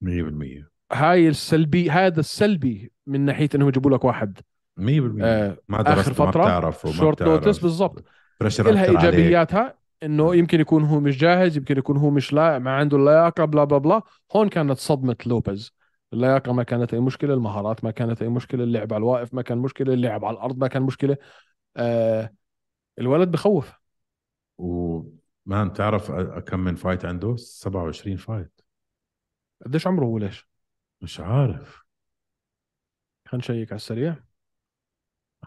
Speaker 2: 100%
Speaker 3: هاي السلبي هذا السلبي من ناحية إنهم يجيبوا لك واحد.
Speaker 2: 100%
Speaker 3: آه،
Speaker 2: ما
Speaker 3: آخر
Speaker 2: درست ما
Speaker 3: فترة،
Speaker 2: بتعرف وما short.
Speaker 3: notice بالضبط.
Speaker 2: pressure
Speaker 3: لها
Speaker 2: أكتر عليك.
Speaker 3: إيجابياتها إنه يمكن يكون هو مش جاهز يمكن يكون هو مش لا ما عنده اللياقة blah blah blah. هون كانت صدمة لوبيز. اللياقة ما كانت أي مشكلة المهارات ما كانت أي مشكلة اللعب على الواقف ما كان مشكلة اللعب على الأرض ما كان مشكلة. آه الولد بخوف.
Speaker 2: و man تعرف كم من fight عنده؟ 27 fight
Speaker 3: قديش عمره هو ليش؟
Speaker 2: مش عارف.
Speaker 3: خلينا نشيك على السريع.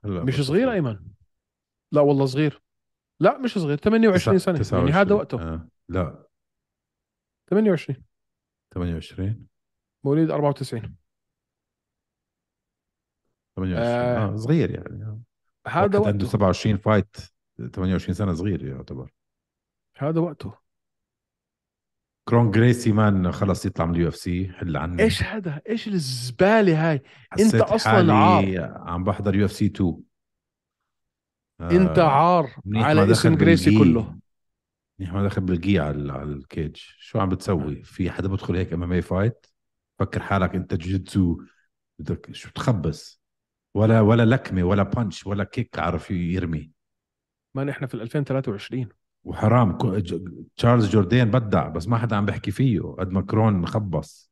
Speaker 2: هلا
Speaker 3: مش صغير. أيمن؟ لا والله صغير. لا مش صغير 28
Speaker 2: تسعة-
Speaker 3: سنة يعني هذا
Speaker 2: 29.
Speaker 3: وقته.
Speaker 2: آه. لا.
Speaker 3: 28
Speaker 2: 28
Speaker 3: مواليد 94
Speaker 2: 28
Speaker 3: آه.
Speaker 2: آه, صغير يعني. آه.
Speaker 3: هذا
Speaker 2: واحد عنده
Speaker 3: وقته
Speaker 2: 27 فايت 28 سنة صغير يعتبر.
Speaker 3: هذا وقته.
Speaker 2: كرون جريسي man خلص يطلع من ال UFC حل عني
Speaker 3: إيش هذا؟ إيش الزبالة هاي؟ أصلاً
Speaker 2: حالي
Speaker 3: عار.
Speaker 2: عم بحضر UFC 2 آه،
Speaker 3: أنت عار على اسم جريسي
Speaker 2: بالجي.
Speaker 3: كله.
Speaker 2: منيح ما دخل بالجي على على ال cage. شو عم بتسوي؟ في حدا بدخل هيك MMA fight؟ فكر حالك انت جوجيتسو بدك شو تخبص؟ ولا ولا لكمة ولا punch ولا kick عرف يرمي.
Speaker 3: ما نحن في 2023
Speaker 2: وحرام. تشارلز جوردين بدع بس ما حدا عم بيحكي فيه. قد ما كرون خبص.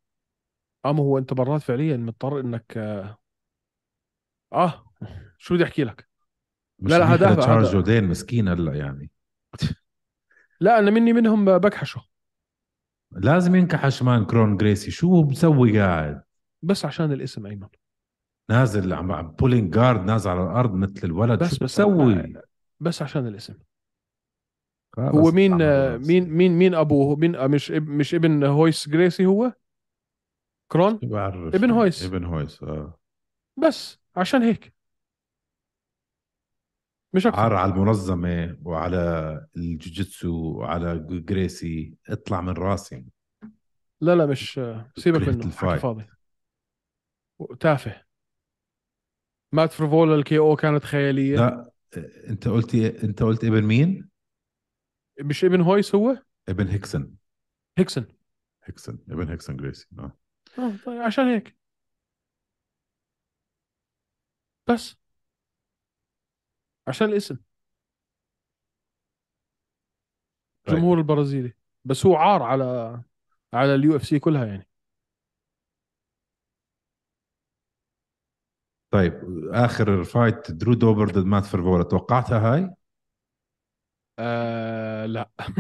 Speaker 3: اما هو انت مرات فعليا مضطر إنك آه, آه شو بدي أحكي لك؟
Speaker 2: مش
Speaker 3: لا، لا، هذا-
Speaker 2: لتشارلز
Speaker 3: هذا-
Speaker 2: جوردين مسكين هلأ يعني.
Speaker 3: لا أنا مني منهم بكحشه
Speaker 2: لازم ينكحش مان كرون جريسي. شو بسوي قاعد؟
Speaker 3: بس عشان الاسم أيمن.
Speaker 2: نازل عم عم بولينج جارد نازل على الأرض مثل الولد.
Speaker 3: بس-
Speaker 2: شو
Speaker 3: بس-
Speaker 2: بتسوي؟
Speaker 3: بس عشان الاسم. هو مين آه،
Speaker 2: من
Speaker 3: مين مين مين ابوه مين آه، مش مش ابن هويس جريسي هو؟ كرون؟
Speaker 2: بعرف.
Speaker 3: ابن هويس.
Speaker 2: ابن هويس آه.
Speaker 3: بس عشان هيك. مش
Speaker 2: عار
Speaker 3: أكثر
Speaker 2: على المنظمة وعلى الجوجيتسو وعلى جريسي. اطلع من راسي.
Speaker 3: لا لا مش آه، سيبك منه. حكي فاضي. تافه. مات فريفولا الكي أو كانت خيالية.
Speaker 2: لا انت قلتي انت قلت ابن مين؟
Speaker 3: مش ابن هويس هو؟
Speaker 2: ابن هيكسون
Speaker 3: هيكسون
Speaker 2: هيكسون ابن هيكسون جريسي. آه.
Speaker 3: آه طيب عشان هيك. بس. عشان الاسم
Speaker 2: طيب.
Speaker 3: الجمهور البرازيلي بس هو عار على على اليو اف سي كلها يعني
Speaker 2: طيب آخر fight درو دوبر ضد مات فريفولا توقعتها هاي؟
Speaker 3: آه لا [laughs]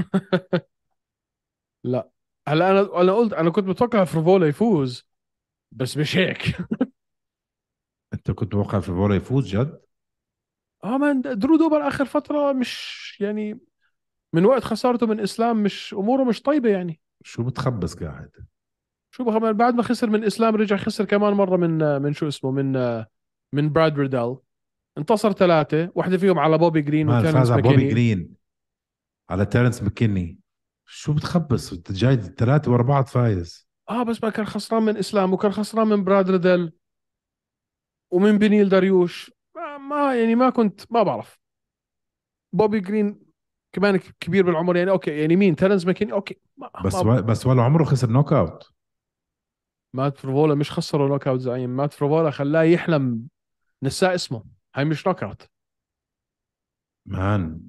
Speaker 3: لا هلا أنا أنا قلت أنا كنت متوقع فريفولا يفوز بس مش هيك [laughs]
Speaker 2: أنت كنت متوقع فريفولا يفوز جد؟
Speaker 3: آه man درو دوبر آخر فترة مش يعني من وقت خسارته من إسلام مش أموره مش طيبة يعني.
Speaker 2: شو بتخبص قاعد؟
Speaker 3: شو بخ... بعد ما خسر من إسلام رجع خسر كمان مرة من من شو اسمه من من براد ريدال انتصر ثلاثة واحدة فيهم على بوبي جرين
Speaker 2: ما
Speaker 3: و تيرنس
Speaker 2: فاز على بوبي جرين. على تيرنس مكيني شو بتخبص؟ انت جاي ثلاثة ورا بعض فايز.
Speaker 3: آه بس ما كان خسران من إسلام وكان خسران من براد ريدل ومن بنيل داريوش. ما, يعني ما كنت ما بعرف. بوبي جرين كمان كبير بالعمر يعني أوكي يعني مين؟ تيرنس ماكيني؟ أوكي ما
Speaker 2: بس
Speaker 3: ما
Speaker 2: و... بس ولا عمره خسر knockout
Speaker 3: مات فريفولا مش خسروا knockout زعيم. مات فريفولا خلاه يحلم نسا اسمه. هاي مش knockout
Speaker 2: man.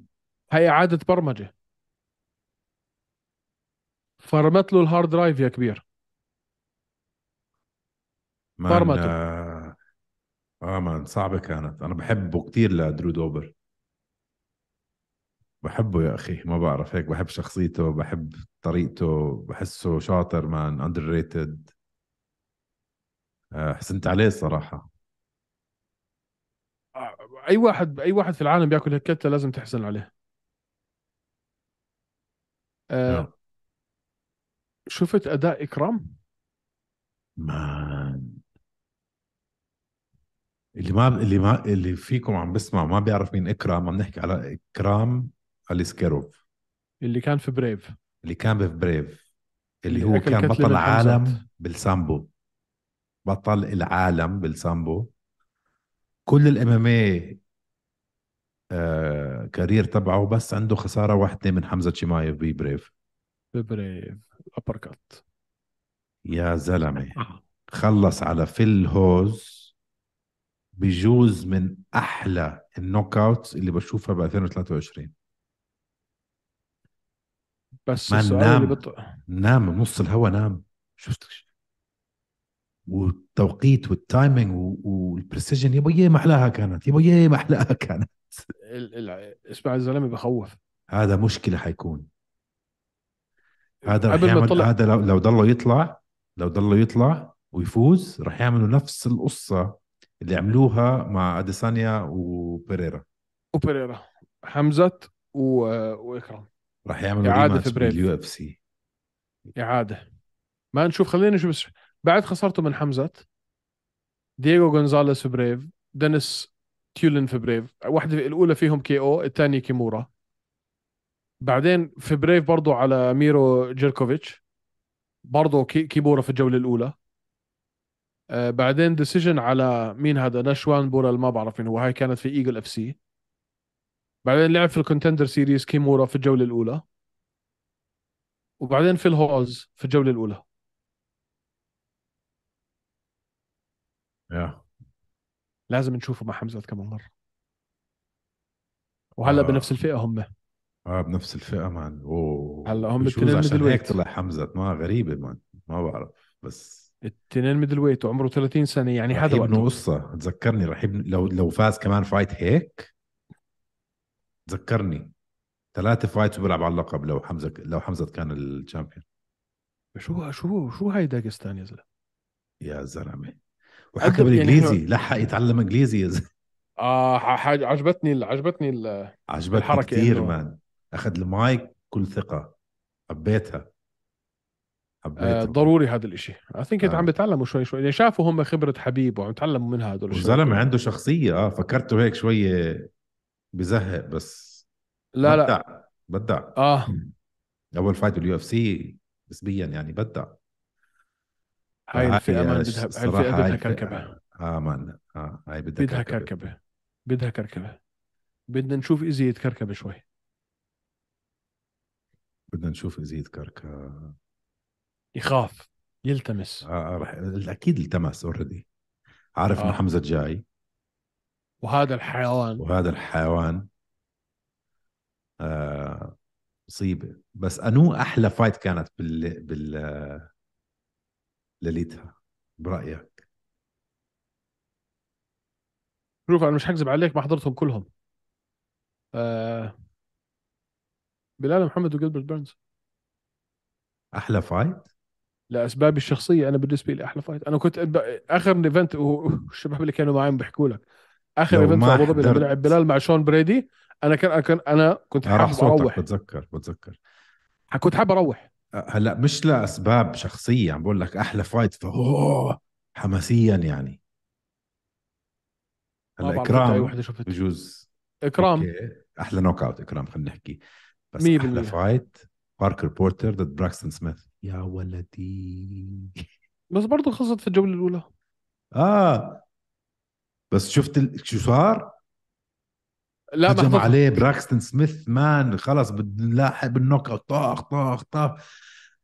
Speaker 3: هاي إعادة برمجة. فرمت له ال hard drive يا كبير. اختار
Speaker 2: مان
Speaker 3: ما تبغى.
Speaker 2: آه, آه man صعبة كانت. أنا بحبه كتير لدرو دوبر بحبه يا أخي ما بعرف هيك بحب شخصيته بحب طريقته بحسه شاطر man underrated آه حزنت عليه الصراحة.
Speaker 3: أي واحد أي واحد في العالم بياكل هيك لازم تحزن عليه. آه
Speaker 2: نعم.
Speaker 3: شفت أداء إكرام؟
Speaker 2: man اللي ما اللي ما اللي فيكم عم بسمع ما بيعرف مين إكرام عم نحكي على إكرام أليسكيروف.
Speaker 3: اللي كان في بريف
Speaker 2: اللي كان بفريف اللي
Speaker 3: اللي
Speaker 2: هو كان بطل عالم. بالسامبو. بطل العالم بالسامبو. كل ال MMA career تبعه بس عنده خسارة واحدة من حمزة شمايف ببريف
Speaker 3: في بريف uppercut
Speaker 2: يا زلمة. خلص على فيل هوز بجوز من أحلى ال knockouts اللي بشوفها ب 2023
Speaker 3: بس
Speaker 2: ما
Speaker 3: السؤال
Speaker 2: نام.
Speaker 3: اللي بط...
Speaker 2: نام بنص الهوا نام. شفت والتوقيت وال timing وال precision يبا ياه ما احلاها كانت يبا ياه ما احلاها كانت.
Speaker 3: ال... ال... اسمع الزلمة بخوف.
Speaker 2: هذا مشكلة حيكون. هذا رح
Speaker 3: ما
Speaker 2: يعمل
Speaker 3: طلع
Speaker 2: هذا لو, لو ضله يطلع لو ضله يطلع ويفوز رح يعملوا نفس القصة اللي عملوها مع أديسانيا وبيريرا.
Speaker 3: وبريرا حمزة و... وإكرام.
Speaker 2: رح يعملوا rematch
Speaker 3: في بريف.
Speaker 2: بال UFC
Speaker 3: إعادة. ما نشوف خلينا نشوف بس بعد خسارته من حمزة دييغو غونزاليس في بريف دينيس تيولن في بريف واحدة في الأولى فيهم KO الثانية kimura. بعدين في بريف برضو على ميرو جيركوفيتش برضو كي kimura في الجولة الأولى. بعدين decision على مين هذا؟ نشوان بورا اللي ما بعرف مين هو. هاي كانت في Eagle FC بعدين لعب في ال Contender Series kimura في الجولة الأولى. وبعدين في الهوز في الجولة الأولى.
Speaker 2: يا
Speaker 3: لازم نشوفه مع حمزة كمان مرة. وهلا
Speaker 2: آه.
Speaker 3: بنفس الفئة هم.
Speaker 2: آه بنفس الفئة man أوه.
Speaker 3: هلا هم التنين
Speaker 2: عشان هيك. طلع حمزة. ما غريبة man ما بعرف. بس
Speaker 3: التنين middleweight وعمره 30 سنة يعني هذا وقته
Speaker 2: قصة. تذكرني رح يبنوا لو لو فاز كمان fight هيك تذكرني. ثلاثة fights وبيلعب على اللقب لو حمزة لو حمزة كان ال champion.
Speaker 3: شو شو شو هاي داغستان يا زلمة؟
Speaker 2: يا زلمة. وحكى
Speaker 3: يعني
Speaker 2: بالإنجليزي. لحق يتعلم إنجليزي يا
Speaker 3: زلمة. آه عجبتني عجبتني ال-
Speaker 2: عجبتني
Speaker 3: الحركة
Speaker 2: كثير man أخذ المايك كل ثقة. حبيتها.
Speaker 3: آه
Speaker 2: حبيتها
Speaker 3: ضروري هذا الإشي. I think
Speaker 2: آه.
Speaker 3: عم بيتعلموا شوي شوي يعني شافوا هم خبرة حبيب وعم يتعلموا من هدول كلهم.
Speaker 2: عنده شخصية آه فكرته هيك شوية بزهق بس
Speaker 3: لا لا.
Speaker 2: بدع بدع
Speaker 3: آه.
Speaker 2: أول فايت باليو اف سي نسبيا يعني بدع
Speaker 3: هاي الفئة
Speaker 2: الش-
Speaker 3: بدها هاي
Speaker 2: الصراحة
Speaker 3: الفئة بدها كركبة.
Speaker 2: آه مان آه هاي بدها,
Speaker 3: بدها كركبة. بدها كركبة. بدنا نشوف إزيد كركبة شوي.
Speaker 2: بدنا نشوف يزيد كركا
Speaker 3: يخاف يلتمس.
Speaker 2: آه آه، رح أكيد التمس اوريدي عارف إنه
Speaker 3: آه.
Speaker 2: حمزة جاي
Speaker 3: وهذا الحيوان.
Speaker 2: وهذا الحيوان آه مصيبه بس أنو أحلى fight كانت بال بال ليلتها برأيك؟
Speaker 3: شوف أنا مش حكذب عليك ما حضرتهم كلهم. آه بلال محمد وجلبرت بيرنز.
Speaker 2: أحلى fight
Speaker 3: لأسبابي الشخصية أنا بالنسبة لي أحلى fight أنا كنت آخر event والشباب اللي كانوا معي بيحكوا لك.
Speaker 2: آخر
Speaker 3: event في ابو ظبي لما لعب بلال مع شون برادي أنا كان أنا كنت
Speaker 2: صوتك
Speaker 3: أروح.
Speaker 2: بتذكر بتذكر.
Speaker 3: كنت حابب
Speaker 2: أروح. هلأ مش لأسباب شخصية عم بقول لك أحلى fight فهو حماسيا يعني.
Speaker 3: هلأ إكرام
Speaker 2: بجوز.
Speaker 3: إكرام.
Speaker 2: أوكي. أحلى knockout إكرام خلينا نحكي. بس
Speaker 3: أحلى.
Speaker 2: fight باركر بورتر ضد براكستون سميث يا ولدي.
Speaker 3: بس برضه خلصت في الجوله الأولى.
Speaker 2: آه. بس شفت ال... شو صار؟
Speaker 3: لا ما
Speaker 2: هجم عليه براكستون سميث man خلص بدنا نلاحق بال knockout طاخ طاخ طاخ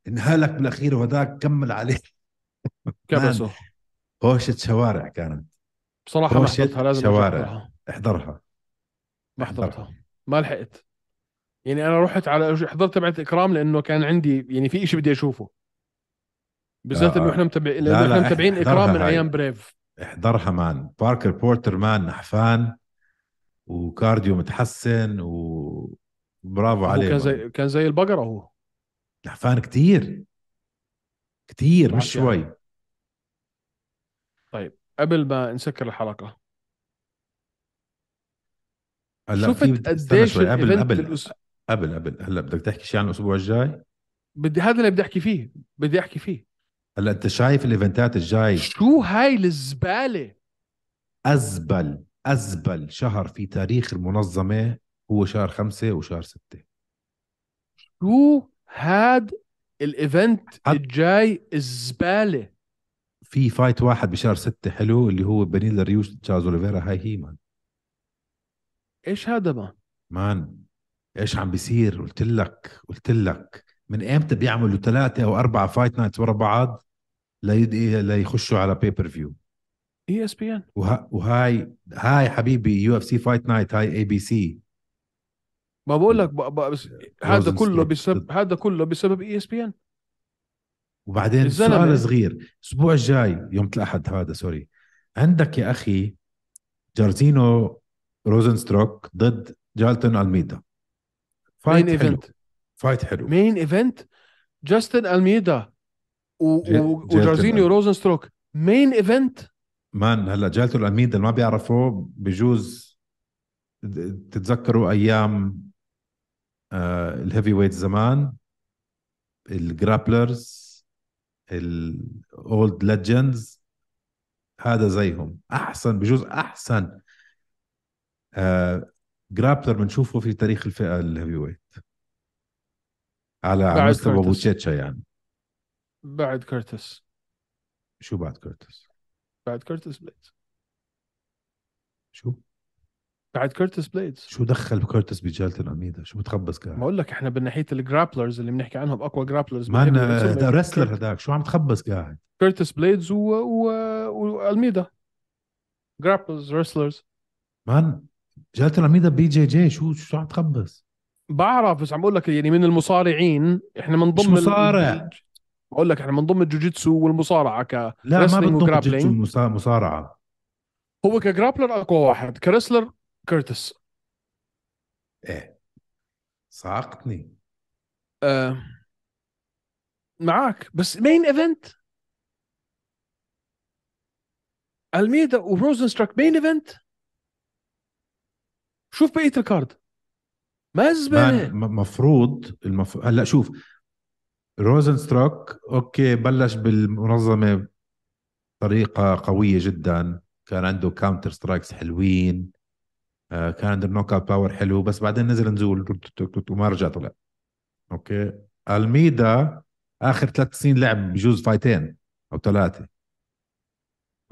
Speaker 2: انهلك بالأخير وهذاك كمل عليه.
Speaker 3: كبسه
Speaker 2: هوشة شوارع كانت.
Speaker 3: بصراحة ما حضرتها لازم
Speaker 2: شوارع.
Speaker 3: احضرها. ما. حضرتها ما لحقت. يعني أنا رحت على حضرت تبعت إكرام لأنه كان عندي يعني في إشي بدي أشوفه. بالذات إنه إحنا متابعين
Speaker 2: لأنه
Speaker 3: إحنا متابعين إكرام من. أيام بريف
Speaker 2: احضرها man. باركر بورتر man نحفان و cardio متحسن وبرافو عليه
Speaker 3: كان. زي كان زي البقرة هو.
Speaker 2: نحفان كتير. كتير مش
Speaker 3: يعني.
Speaker 2: شوي.
Speaker 3: طيب قبل ما نسكر الحلقة.
Speaker 2: هلا
Speaker 3: شفت قديش
Speaker 2: قبل قبل.
Speaker 3: الأس...
Speaker 2: قبل قبل. هلا بدك تحكي شيء عن الأسبوع الجاي؟
Speaker 3: بدي هذا اللي بدي أحكي فيه بدي أحكي فيه.
Speaker 2: هلا أنت شايف ال event ات الجاي؟
Speaker 3: شو هاي الزبالة؟
Speaker 2: أزبل أزبل شهر في تاريخ المنظمة هو شهر خمسة وشهر ستة.
Speaker 3: شو هاد ال
Speaker 2: event
Speaker 3: الجاي الزبالة؟
Speaker 2: في fight واحد بشهر ستة حلو اللي هو بنيل داريوش تشارلز أوليفيرا. هاي هي man.
Speaker 3: إيش هذا ما؟
Speaker 2: man. إيش عم بيصير؟ قلت لك قلت لك. من إمتى بيعملوا ثلاثة أو أربعة fight nights ورا بعض ليخشوا على بيبر فيو
Speaker 3: اي اس بي ان
Speaker 2: وه... وهاي هاي حبيبي يو اف سي فايت نايت هاي اي بي سي
Speaker 3: ما بقول لك. بس هذا كله. بسبب هذا كله بسبب اي اس بي ان
Speaker 2: وبعدين. سؤال صغير. الأسبوع الجاي يوم الأحد هذا sorry عندك يا أخي جارزينيو روزنستروك ضد جايلتون ألميدا. فايت
Speaker 3: مين
Speaker 2: حلو.
Speaker 3: ايفنت
Speaker 2: فايت حلو.
Speaker 3: مين ايفنت جاستن الميدا و...
Speaker 2: جي-
Speaker 3: وجارزينيو
Speaker 2: أل-
Speaker 3: روزن ستروك مين ايفنت
Speaker 2: مان هلا جالتون الميدا اللي ما بيعرفوا بجوز تتذكروا أيام آه ال heavyweight زمان ال grapplers ال old legends هذا زيهم. أحسن بجوز أحسن. آه grappler بنشوفه في تاريخ الفئة ال heavyweight. على مستوى. بوتشيتشا يعني.
Speaker 3: بعد كورتس
Speaker 2: شو بعد كورتس
Speaker 3: بعد كورتس بليدز.
Speaker 2: شو؟
Speaker 3: بعد كورتس بليدز.
Speaker 2: شو دخل كورتس بجايلتون ألميدا شو بتخبص قاعد؟
Speaker 3: بقول لك إحنا من ناحية ال grapplers اللي بنحكي عنهم أقوى grapplers
Speaker 2: man هذا رسلر هذاك شو عم تخبص قاعد؟
Speaker 3: كورتس بليدز و... و... وألميدا. جرابلرز رسلرز
Speaker 2: مان جالتون اميدا بي جي جي شو شو عم تخبص؟
Speaker 3: بعرف بس عم بقول لك يعني من المصارعين إحنا من
Speaker 2: مش
Speaker 3: ضمن ال-
Speaker 2: مصارع.
Speaker 3: بقول لك إحنا من ضمن الجوجيتسو والمصارعة ك
Speaker 2: لا ما
Speaker 3: wrestling
Speaker 2: بدهم
Speaker 3: و grappling.
Speaker 2: جوجيتسو مصا- مصارعة.
Speaker 3: هو ك grappler أقوى واحد ك wrestler كورتس
Speaker 2: إيه. صعقتني
Speaker 3: آه. معك بس main event ألميدا وروزن ستراك main event شوف بقية ال card.
Speaker 2: ما
Speaker 3: زباله
Speaker 2: مفروض المف... هلا شوف. روزن ستروك أوكي بلش بالمنظمة بطريقة قوية جدا. كان عنده counter strikes حلوين. آه كان عنده knockout power حلو بس بعدين نزل نزول. وما رجع طلع. أوكي. ألميدا آخر ثلاث سنين لعب بجوز fight ين أو ثلاثة.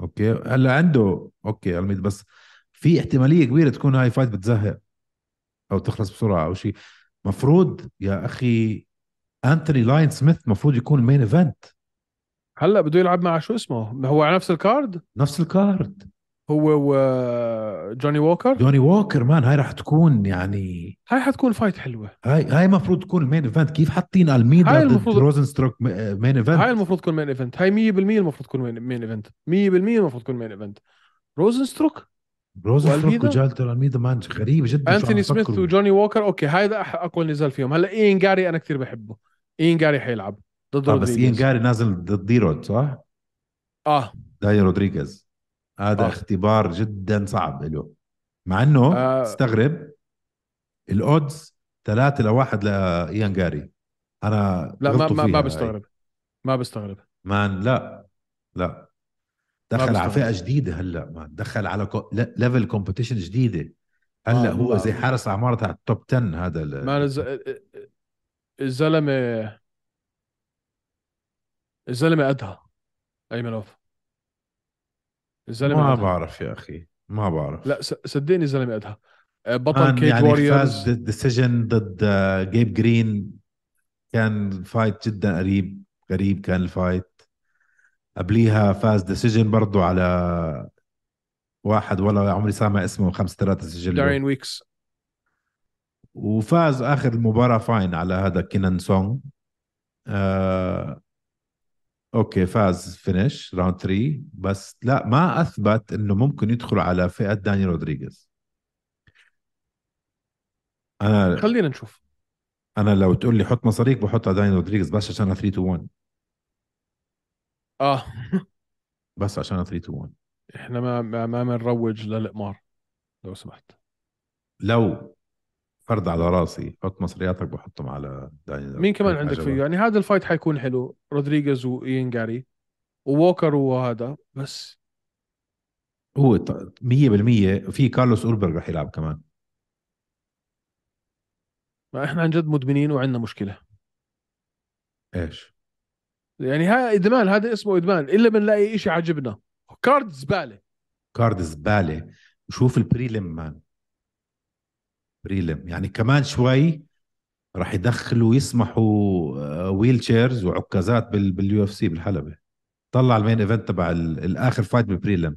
Speaker 2: أوكي. هلأ عنده أوكي ألميدا بس في احتمالية كبيرة تكون هاي fight بتزهق أو تخلص بسرعة أو شيء مفروض يا أخي أنتوني لاين سميث مفروض يكون main event
Speaker 3: هلا بده يلعب مع شو اسمه؟ هو على نفس ال card؟
Speaker 2: نفس ال card.
Speaker 3: هو وجوني ووكر
Speaker 2: جوني ووكر man هاي راح تكون يعني
Speaker 3: هاي حتكون fight حلوة.
Speaker 2: هاي هاي مفروض تكون ال main event كيف حاطين
Speaker 3: ألميدا
Speaker 2: ضد
Speaker 3: المفروض-
Speaker 2: روزن ستروك main event
Speaker 3: هاي المفروض تكون main event هاي 100% المفروض تكون main event 100% المفروض تكون main event روزن
Speaker 2: روزن
Speaker 3: والميدا؟
Speaker 2: وجايلتون ألميدا man غريب جدا
Speaker 3: انتوني سميث. وجوني ووكر أوكي هذا أقوى نزال فيهم هلأ اين جاري أنا كثير بحبه اين جاري حيلعب ضد
Speaker 2: آه بس اين. جاري نازل ضد دي رود صح؟
Speaker 3: آه
Speaker 2: داي رودريغيز هذا
Speaker 3: آه.
Speaker 2: اختبار جدا صعب له مع إنه
Speaker 3: آه.
Speaker 2: استغرب ال odds ثلاثة لواحد لايان جاري أنا
Speaker 3: لا ما ما, ما. بستغرب ما بستغرب
Speaker 2: man لا لا دخل على. فئة جديدة هلأ. man دخل على كو... level competition جديدة. هلأ
Speaker 3: آه،
Speaker 2: هو. زي حارس أعمار تاع ال top 10 هذا ال...
Speaker 3: ما الز... الزلمه الزلمة أدهى ايمن اوف الزلمة
Speaker 2: ما
Speaker 3: أدهى.
Speaker 2: بعرف يا أخي ما بعرف.
Speaker 3: لا صدقني الزلمة أدهى. آه، بطل Cage
Speaker 2: يعني
Speaker 3: Warriors
Speaker 2: فاز decision ضد آه، جيب جرين كان fight جدا قريب قريب كان ال fight قبليها فاز decision برضو على واحد ولا عمري سامع اسمه خمس ثلاثة سجل له.
Speaker 3: دارين ويكس.
Speaker 2: وفاز آخر المباراة فايز على هذا كينان سونغ. آه أوكي فاز finish round 3 بس لا ما أثبت إنه ممكن يدخل على فئة داني رودريغيز. أنا
Speaker 3: خلينا نشوف.
Speaker 2: أنا لو تقول لي حط مصاريك بحط على داني رودريغيز بس عشان 3 to 1
Speaker 3: آه.
Speaker 2: بس عشان 3 to 1
Speaker 3: إحنا ما ما ما بنروج للقمار لو سمحت.
Speaker 2: لو فرد على راسي حط مصرياتك بحطهم على داني
Speaker 3: مين كمان عندك. فيه؟ يعني هذا ال fight حيكون حلو. رودريغيز وإيان جاري ووكر وهذا بس.
Speaker 2: هو ط- 100% في كارلوس أولبرغ رح يلعب كمان.
Speaker 3: ما إحنا عن جد مدمنين وعندنا مشكلة.
Speaker 2: إيش؟
Speaker 3: يعني ها إدمان هذا اسمه إدمان إلا بنلاقي شيء عجبنا card زبالة.
Speaker 2: card زبالة. وشوف ال prelim man prelim. يعني كمان شوي راح يدخلوا يسمحوا wheelchairs وعكازات بال بال UFC بالحلبة. طلع ال main event تبع ال- الآخر fight بال prelim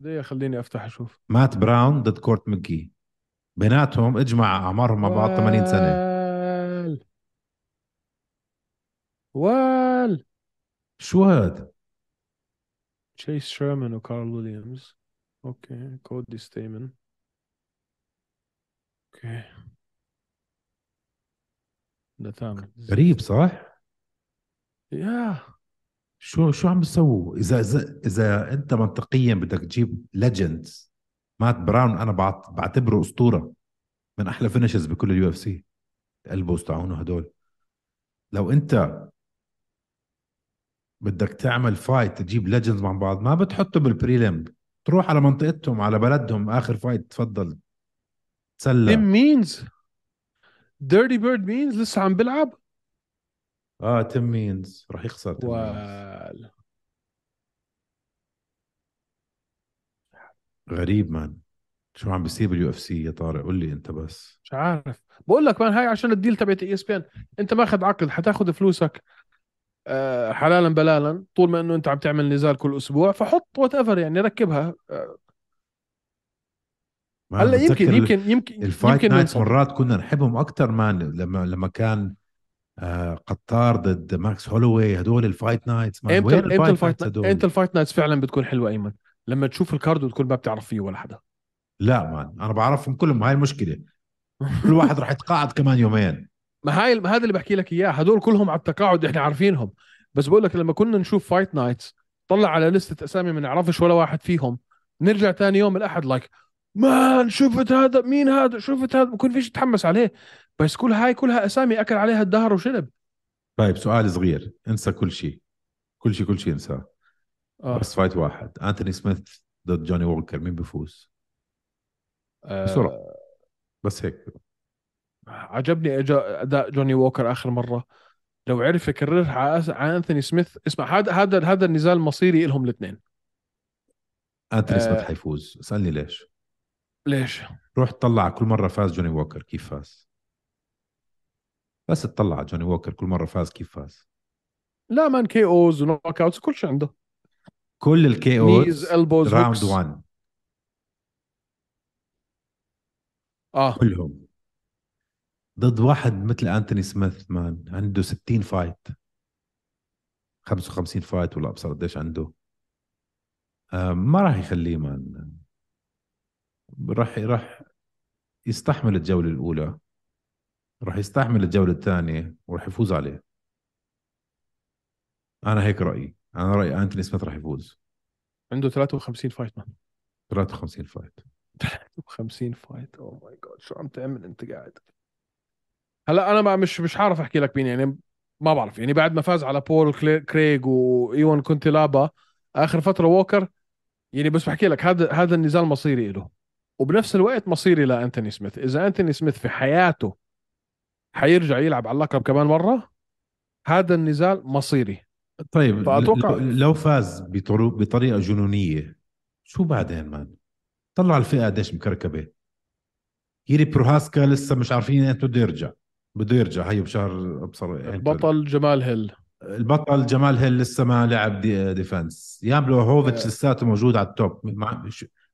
Speaker 3: ليه خليني أفتح أشوف.
Speaker 2: مات براون ضد كورت ماكجي بيناتهم اجمع أعمارهم مع بعض 80 سنة
Speaker 3: وال وال
Speaker 2: شو هذا
Speaker 3: تشيس شيرمان وكارل ويليامز. أوكي كودي ستيمن أوكي. ده something
Speaker 2: غريب صح؟
Speaker 3: يا
Speaker 2: شو شو عم بيسووا؟ إذا إذا إذا أنت منطقيا بدك تجيب legends مات براون أنا بعت- بعتبره أسطورة. من أحلى finishes بكل ال UFC البوز تاعونه هدول لو أنت بدك تعمل fight تجيب legends مع بعض ما بتحطهم بال prelim تروح على منطقتهم على بلدهم آخر fight تفضل.
Speaker 3: تيم
Speaker 2: تسلى
Speaker 3: مينز Dirty Bird مينز لسه عم بيلعب.
Speaker 2: آه تيم مينز راح يخسر تيم مينز.
Speaker 3: وال.
Speaker 2: غريب man شو عم بيصير بال UFC يا طارق؟ قول لي أنت بس.
Speaker 3: مش عارف. بقول لك man هاي عشان ال deal تبعت ESPN أنت ماخذ عقد حتاخذ فلوسك. حلالا بلالا طول ما إنه أنت عم تعمل نزال كل أسبوع فحط whatever يعني ركبها. آه، هلأ يمكن يمكن يمكن ال fight
Speaker 2: يمكن
Speaker 3: nights.
Speaker 2: مرات كنا نحبهم أكثر man لما لما كان آه كاتار ضد ماكس هولوي هدول ال fight nights
Speaker 3: man إمتى
Speaker 2: وين
Speaker 3: إمتى
Speaker 2: ال
Speaker 3: fight
Speaker 2: ال fight
Speaker 3: nights إمتى ال fight nights فعلا بتكون حلوة أيمن؟ لما تشوف ال card وتكون ما بتعرف فيه ولا حدا.
Speaker 2: لا man أنا بعرفهم كلهم هاي المشكلة. كل واحد راح يتقاعد كمان يومين.
Speaker 3: ما هاي هذا اللي بحكي لك إياه. هدول كلهم على التقاعد إحنا عارفينهم. بس بقول لك لما كنا نشوف fight nights طلع على لستة أسامي ما نعرفش ولا واحد فيهم. نرجع تاني يوم الأحد like man شفت هذا؟ مين هذا؟ شفت هذا؟ بكون فيش تتحمس عليه. بس كل هاي كلها أسامي أكل عليها الدهر وشرب.
Speaker 2: طيب سؤال صغير. انسى كل شيء. كل شيء كل شيء انساه.
Speaker 3: آه.
Speaker 2: بس fight واحد. انتوني سميث ضد جوني ووكر مين بيفوز
Speaker 3: آه.
Speaker 2: بسرعة. بس هيك.
Speaker 3: عجبني أداء جوني ووكر آخر مرة. لو عرف يكررها على أنثوني سميث اسمع هذا هذا هذا النزال مصيري لهم الاثنين.
Speaker 2: انتوني سميث
Speaker 3: آه.
Speaker 2: حيفوز. اسألني ليش؟
Speaker 3: ليش؟
Speaker 2: روح طلع كل مرة فاز جوني ووكر كيف فاز؟ بس تطلع على جوني ووكر كل مرة فاز كيف فاز؟
Speaker 3: لا man KOs و knockouts كل شيء عنده.
Speaker 2: كل ال
Speaker 3: KOs
Speaker 2: round
Speaker 3: هوكس
Speaker 2: 1
Speaker 3: آه.
Speaker 2: كلهم. ضد واحد مثل أنتوني سميث man عنده 60 fight 55 fight ولا أبصر قديش عنده. آه ما راح يخليه مان راح راح يستحمل الجولة الأولى. راح يستحمل الجولة الثانية وراح يفوز عليه. أنا هيك رأيي. أنا رأيي أنتوني سميث راح يفوز.
Speaker 3: عنده 53 fight man
Speaker 2: 53 fight
Speaker 3: 53 fight oh my God شو عم تعمل أنت قاعد؟ هلا أنا ما مش مش عارف أحكي لك مين يعني ما بعرف. يعني بعد ما فاز على بول كريغ وإيوان كونتيلابا آخر فترة ووكر يعني بس بحكي لك هذا هذا النزال مصيري له وبنفس الوقت مصيري لانتوني سميث. إذا أنتوني سميث في حياته حيرجع يلعب على اللقب كمان مرة هذا النزال مصيري.
Speaker 2: طيب
Speaker 3: فأتوقع-
Speaker 2: لو فاز بطريقة جنونية شو بعدين مان؟ طلع الفئة قديش مكركبة. يري بروهاسكا لسه مش عارفين إمتى بده يرجع. بده يرجع هيو بشهر أبصر
Speaker 3: بطل جمال هيل.
Speaker 2: البطل جمال هيل لسه ما لعب دي defense. ياملو هوفيتش
Speaker 3: آه.
Speaker 2: لساته موجود على ال top ما,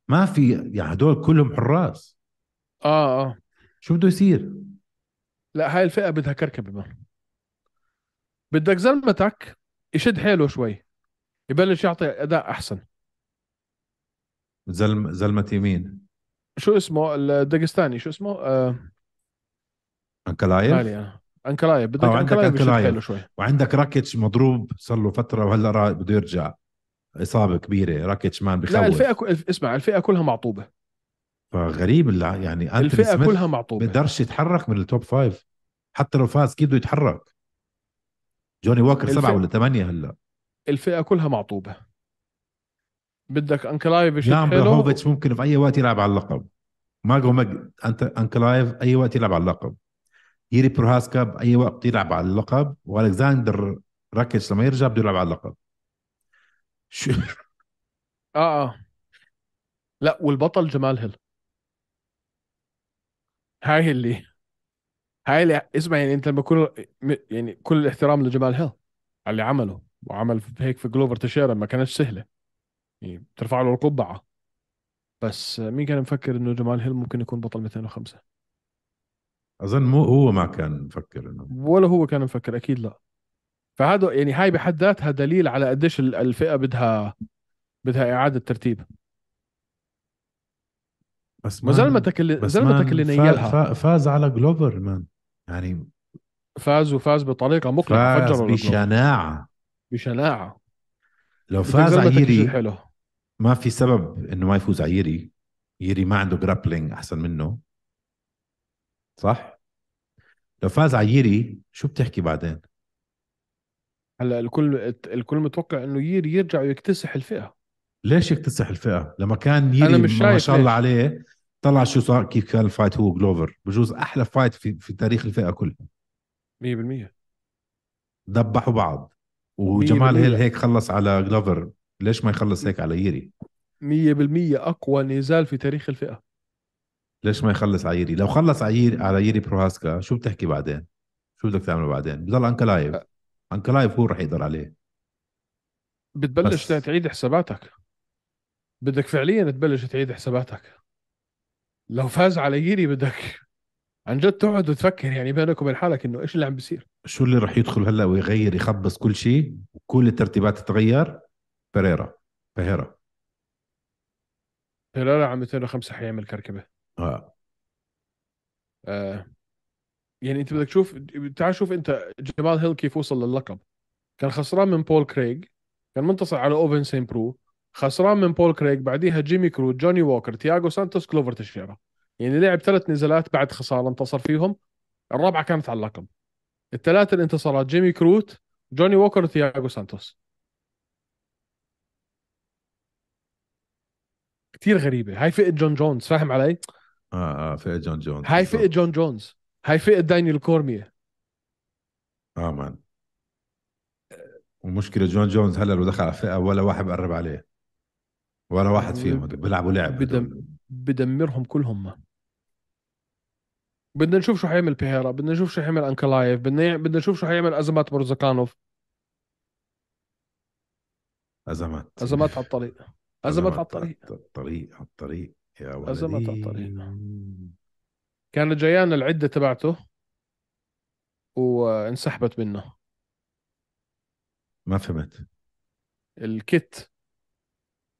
Speaker 2: ما في يعني هدول كلهم حراس.
Speaker 3: آه آه.
Speaker 2: شو بده يصير؟
Speaker 3: لا هاي الفئة بدها كركبة بدك زلمتك يشد حيله شوي. يبلش يعطي أداء أحسن.
Speaker 2: زلم زلمة يمين.
Speaker 3: شو اسمه؟ الداغستاني. شو اسمه؟ آه. أنكلايف؟ أنا أنكلايف. بدك أنكلايف
Speaker 2: أنكلايف.
Speaker 3: حيله شوي.
Speaker 2: وعندك راكيتش مضروب صار له فترة وهلأ بده يرجع. إصابة كبيرة. راكيتش man بخوف.
Speaker 3: لا الفئه كل... اسمع الفئة كلها معطوبة.
Speaker 2: فغريب اللع- يعني الفئة
Speaker 3: كلها معطوبة.
Speaker 2: بقدرش يتحرك من ال top five حتى لو فاز كيف بده يتحرك؟ جوني ووكر
Speaker 3: الفئة-
Speaker 2: سبعة ولا ثمانية هلأ.
Speaker 3: الفئة كلها معطوبة. بدك أنكلايف يشد
Speaker 2: يان
Speaker 3: حيله.
Speaker 2: بلاهوفيتش ممكن في أي وقت يلعب على اللقب. ماجوميد أنكلايف أي وقت يلعب على اللقب. ييري بروهاسكا بأي وقت يلعب على اللقب وألكساندر راكيتش لما يرجع بده يلعب على اللقب. شو؟ [laughs]
Speaker 3: آه آه. لا والبطل جمال هيل. هاي اللي هاي اللي اسمع يعني أنت لما كل يعني كل الاحترام لجمال هيل على اللي عمله وعمل هيك في جلوفر تيشيرا ما كانتش سهلة. يعني بترفع له القبعة. بس مين كان مفكر إنه جمال هيل ممكن يكون بطل 205
Speaker 2: أظن مو هو ما كان مفكر إنه
Speaker 3: ولا هو كان مفكر أكيد لا. فهذا يعني هاي بحد ذاتها دليل على قديش ال- الفئة بدها بدها إعادة ترتيب.
Speaker 2: بس
Speaker 3: ما زلمتك اللي زلمتك اللي نيلها
Speaker 2: فا- فاز على جلوفر مان. يعني
Speaker 3: فاز وفاز بطريقة مقنعه
Speaker 2: فاز. بشناعة.
Speaker 3: بشناعة.
Speaker 2: لو فاز ييري
Speaker 3: حيله
Speaker 2: ما في سبب إنه ما يفوز على ييري ييري ما عنده grappling أحسن منه. صح؟ لو فاز على ييري شو بتحكي بعدين؟
Speaker 3: هلا الكل الكل متوقع إنه ييري يرجع ويكتسح الفئة.
Speaker 2: ليش يكتسح الفئة؟ لما كان ييري
Speaker 3: مش
Speaker 2: ما شاء الله. عليه طلع شو صار؟ كيف كان ال fight هو جلوفر بجوز أحلى فايت في, في تاريخ الفئة كلها.
Speaker 3: 100%
Speaker 2: دبحوا بعض. وجمال. هيل هيك خلص على جلوفر. ليش ما يخلص هيك على ييري؟
Speaker 3: 100% أقوى نزال في تاريخ الفئة.
Speaker 2: ليش ما يخلص على ييري لو خلص على ييري على ييري بروهاسكا شو بتحكي بعدين؟ شو بدك تعمل بعدين؟ بضل أنكلايف. أنكلايف هو رح يقدر عليه.
Speaker 3: بتبلش
Speaker 2: بس-
Speaker 3: تعيد حساباتك. بدك فعليا تبلش تعيد حساباتك. لو فاز على ييري بدك عن جد تقعد وتفكر يعني بينك وبين حالك إنه إيش اللي عم بيصير.
Speaker 2: شو اللي رح يدخل هلأ ويغير يخبص كل شيء؟ وكل الترتيبات تتغير؟ بيريرا بيريرا
Speaker 3: بيريرا على 205 حيعمل كركبة.
Speaker 2: آه.
Speaker 3: آه. يعني أنت بدك تشوف تعال شوف أنت جمال هيل كيف وصل للقب كان خسران من بول كريغ كان منتصر على أوفينس سان برو خسران من بول كريغ بعديها جيمي كروت جوني ووكر تياغو سانتوس جلوفر تيشيرا. يعني لعب ثلاث نزالات بعد خسارة انتصر فيهم. الرابعة كانت على اللقب. الثلاث الانتصارات جيمي كروت جوني ووكر وتياغو سانتوس. كثير غريبة. هاي فئة جون جونز فاهم علي؟
Speaker 2: آه آه فئة جون جونز
Speaker 3: هاي. فئة جون جونز. هاي فئة دانيال كورميه
Speaker 2: آه man. ومشكلة جون جونز هلا لو دخل على فئة ولا واحد بقرب عليه. ولا واحد فيهم. بيلعبوا لعب.
Speaker 3: بدم بدمرهم كلهم ما. بدنا نشوف شو حيعمل بيريرا. بدنا نشوف شو حيعمل أنكلايف. بدنا يع- بدنا نشوف شو حيعمل أزمات مرزكانوف
Speaker 2: أزمات.
Speaker 3: أزمات على الطريق. أزمات على الطريق.
Speaker 2: على الطريق على الطريق. يا ولدي.
Speaker 3: على الطريق. كانت جايانا العدة تبعته وانسحبت منه.
Speaker 2: ما فهمت.
Speaker 3: الكت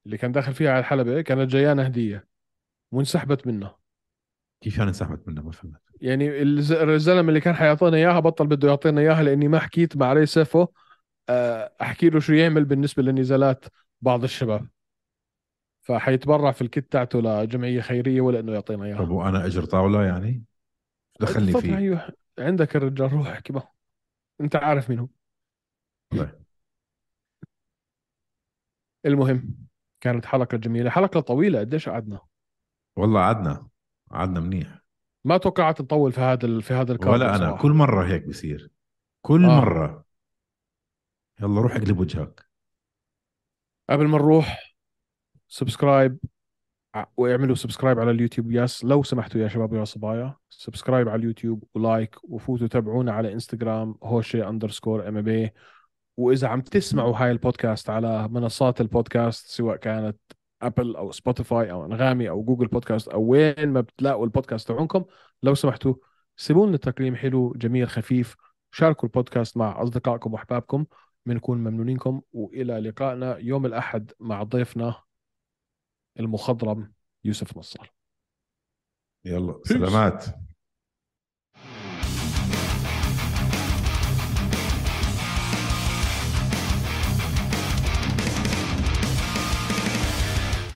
Speaker 3: اللي كان داخل فيها على الحلبة كانت جايانا هدية وانسحبت منه.
Speaker 2: كيف يعني انسحبت منه؟ ما فهمت.
Speaker 3: يعني الز- الزلمة اللي كان حيعطينا إياها بطل بده يعطينا إياها لأني ما حكيت مع سيفو آه، أحكي له شو يعمل بالنسبة لنزالات بعض الشباب. فحيتبرع في الكت تاعته لجمعيه خيرية ولا إنه يعطينا
Speaker 2: طب
Speaker 3: اياها
Speaker 2: وأنا أجر طاولة يعني؟ دخلني فيه.
Speaker 3: أيوه. عندك الرجال روح احكي معه أنت عارف مين هو.
Speaker 2: طيب.
Speaker 3: المهم كانت حلقة جميلة. حلقة طويلة قديش قعدنا؟
Speaker 2: والله قعدنا. قعدنا منيح.
Speaker 3: ما توقعت نطول في هذا ال- في هذا الكارد
Speaker 2: ولا أنا.
Speaker 3: بصراحة.
Speaker 2: كل مرة هيك بصير. كل
Speaker 3: آه.
Speaker 2: مرة. يلا روح اقلب وجهك.
Speaker 3: قبل ما نروح subscribe واعملوا subscribe على اليوتيوب. yes لو سمحتوا يا شباب ويا صبايا subscribe على اليوتيوب و like وفوتوا تابعونا على إنستغرام هوشي underscore MB وإذا عم تسمعوا هاي البودكاست على منصات البودكاست سواء كانت أبل أو سبوتيفاي أو أنغامي أو جوجل بودكاست أو وين ما بتلاقوا البودكاست تبعونكم لو سمحتوا سيبوا لنا تقييم حلو جميل خفيف شاركوا البودكاست مع أصدقائكم وأحبابكم بنكون ممنونينكم وإلى لقائنا يوم الأحد مع ضيفنا المخضرم يوسف نصار.
Speaker 2: يلا سلامات.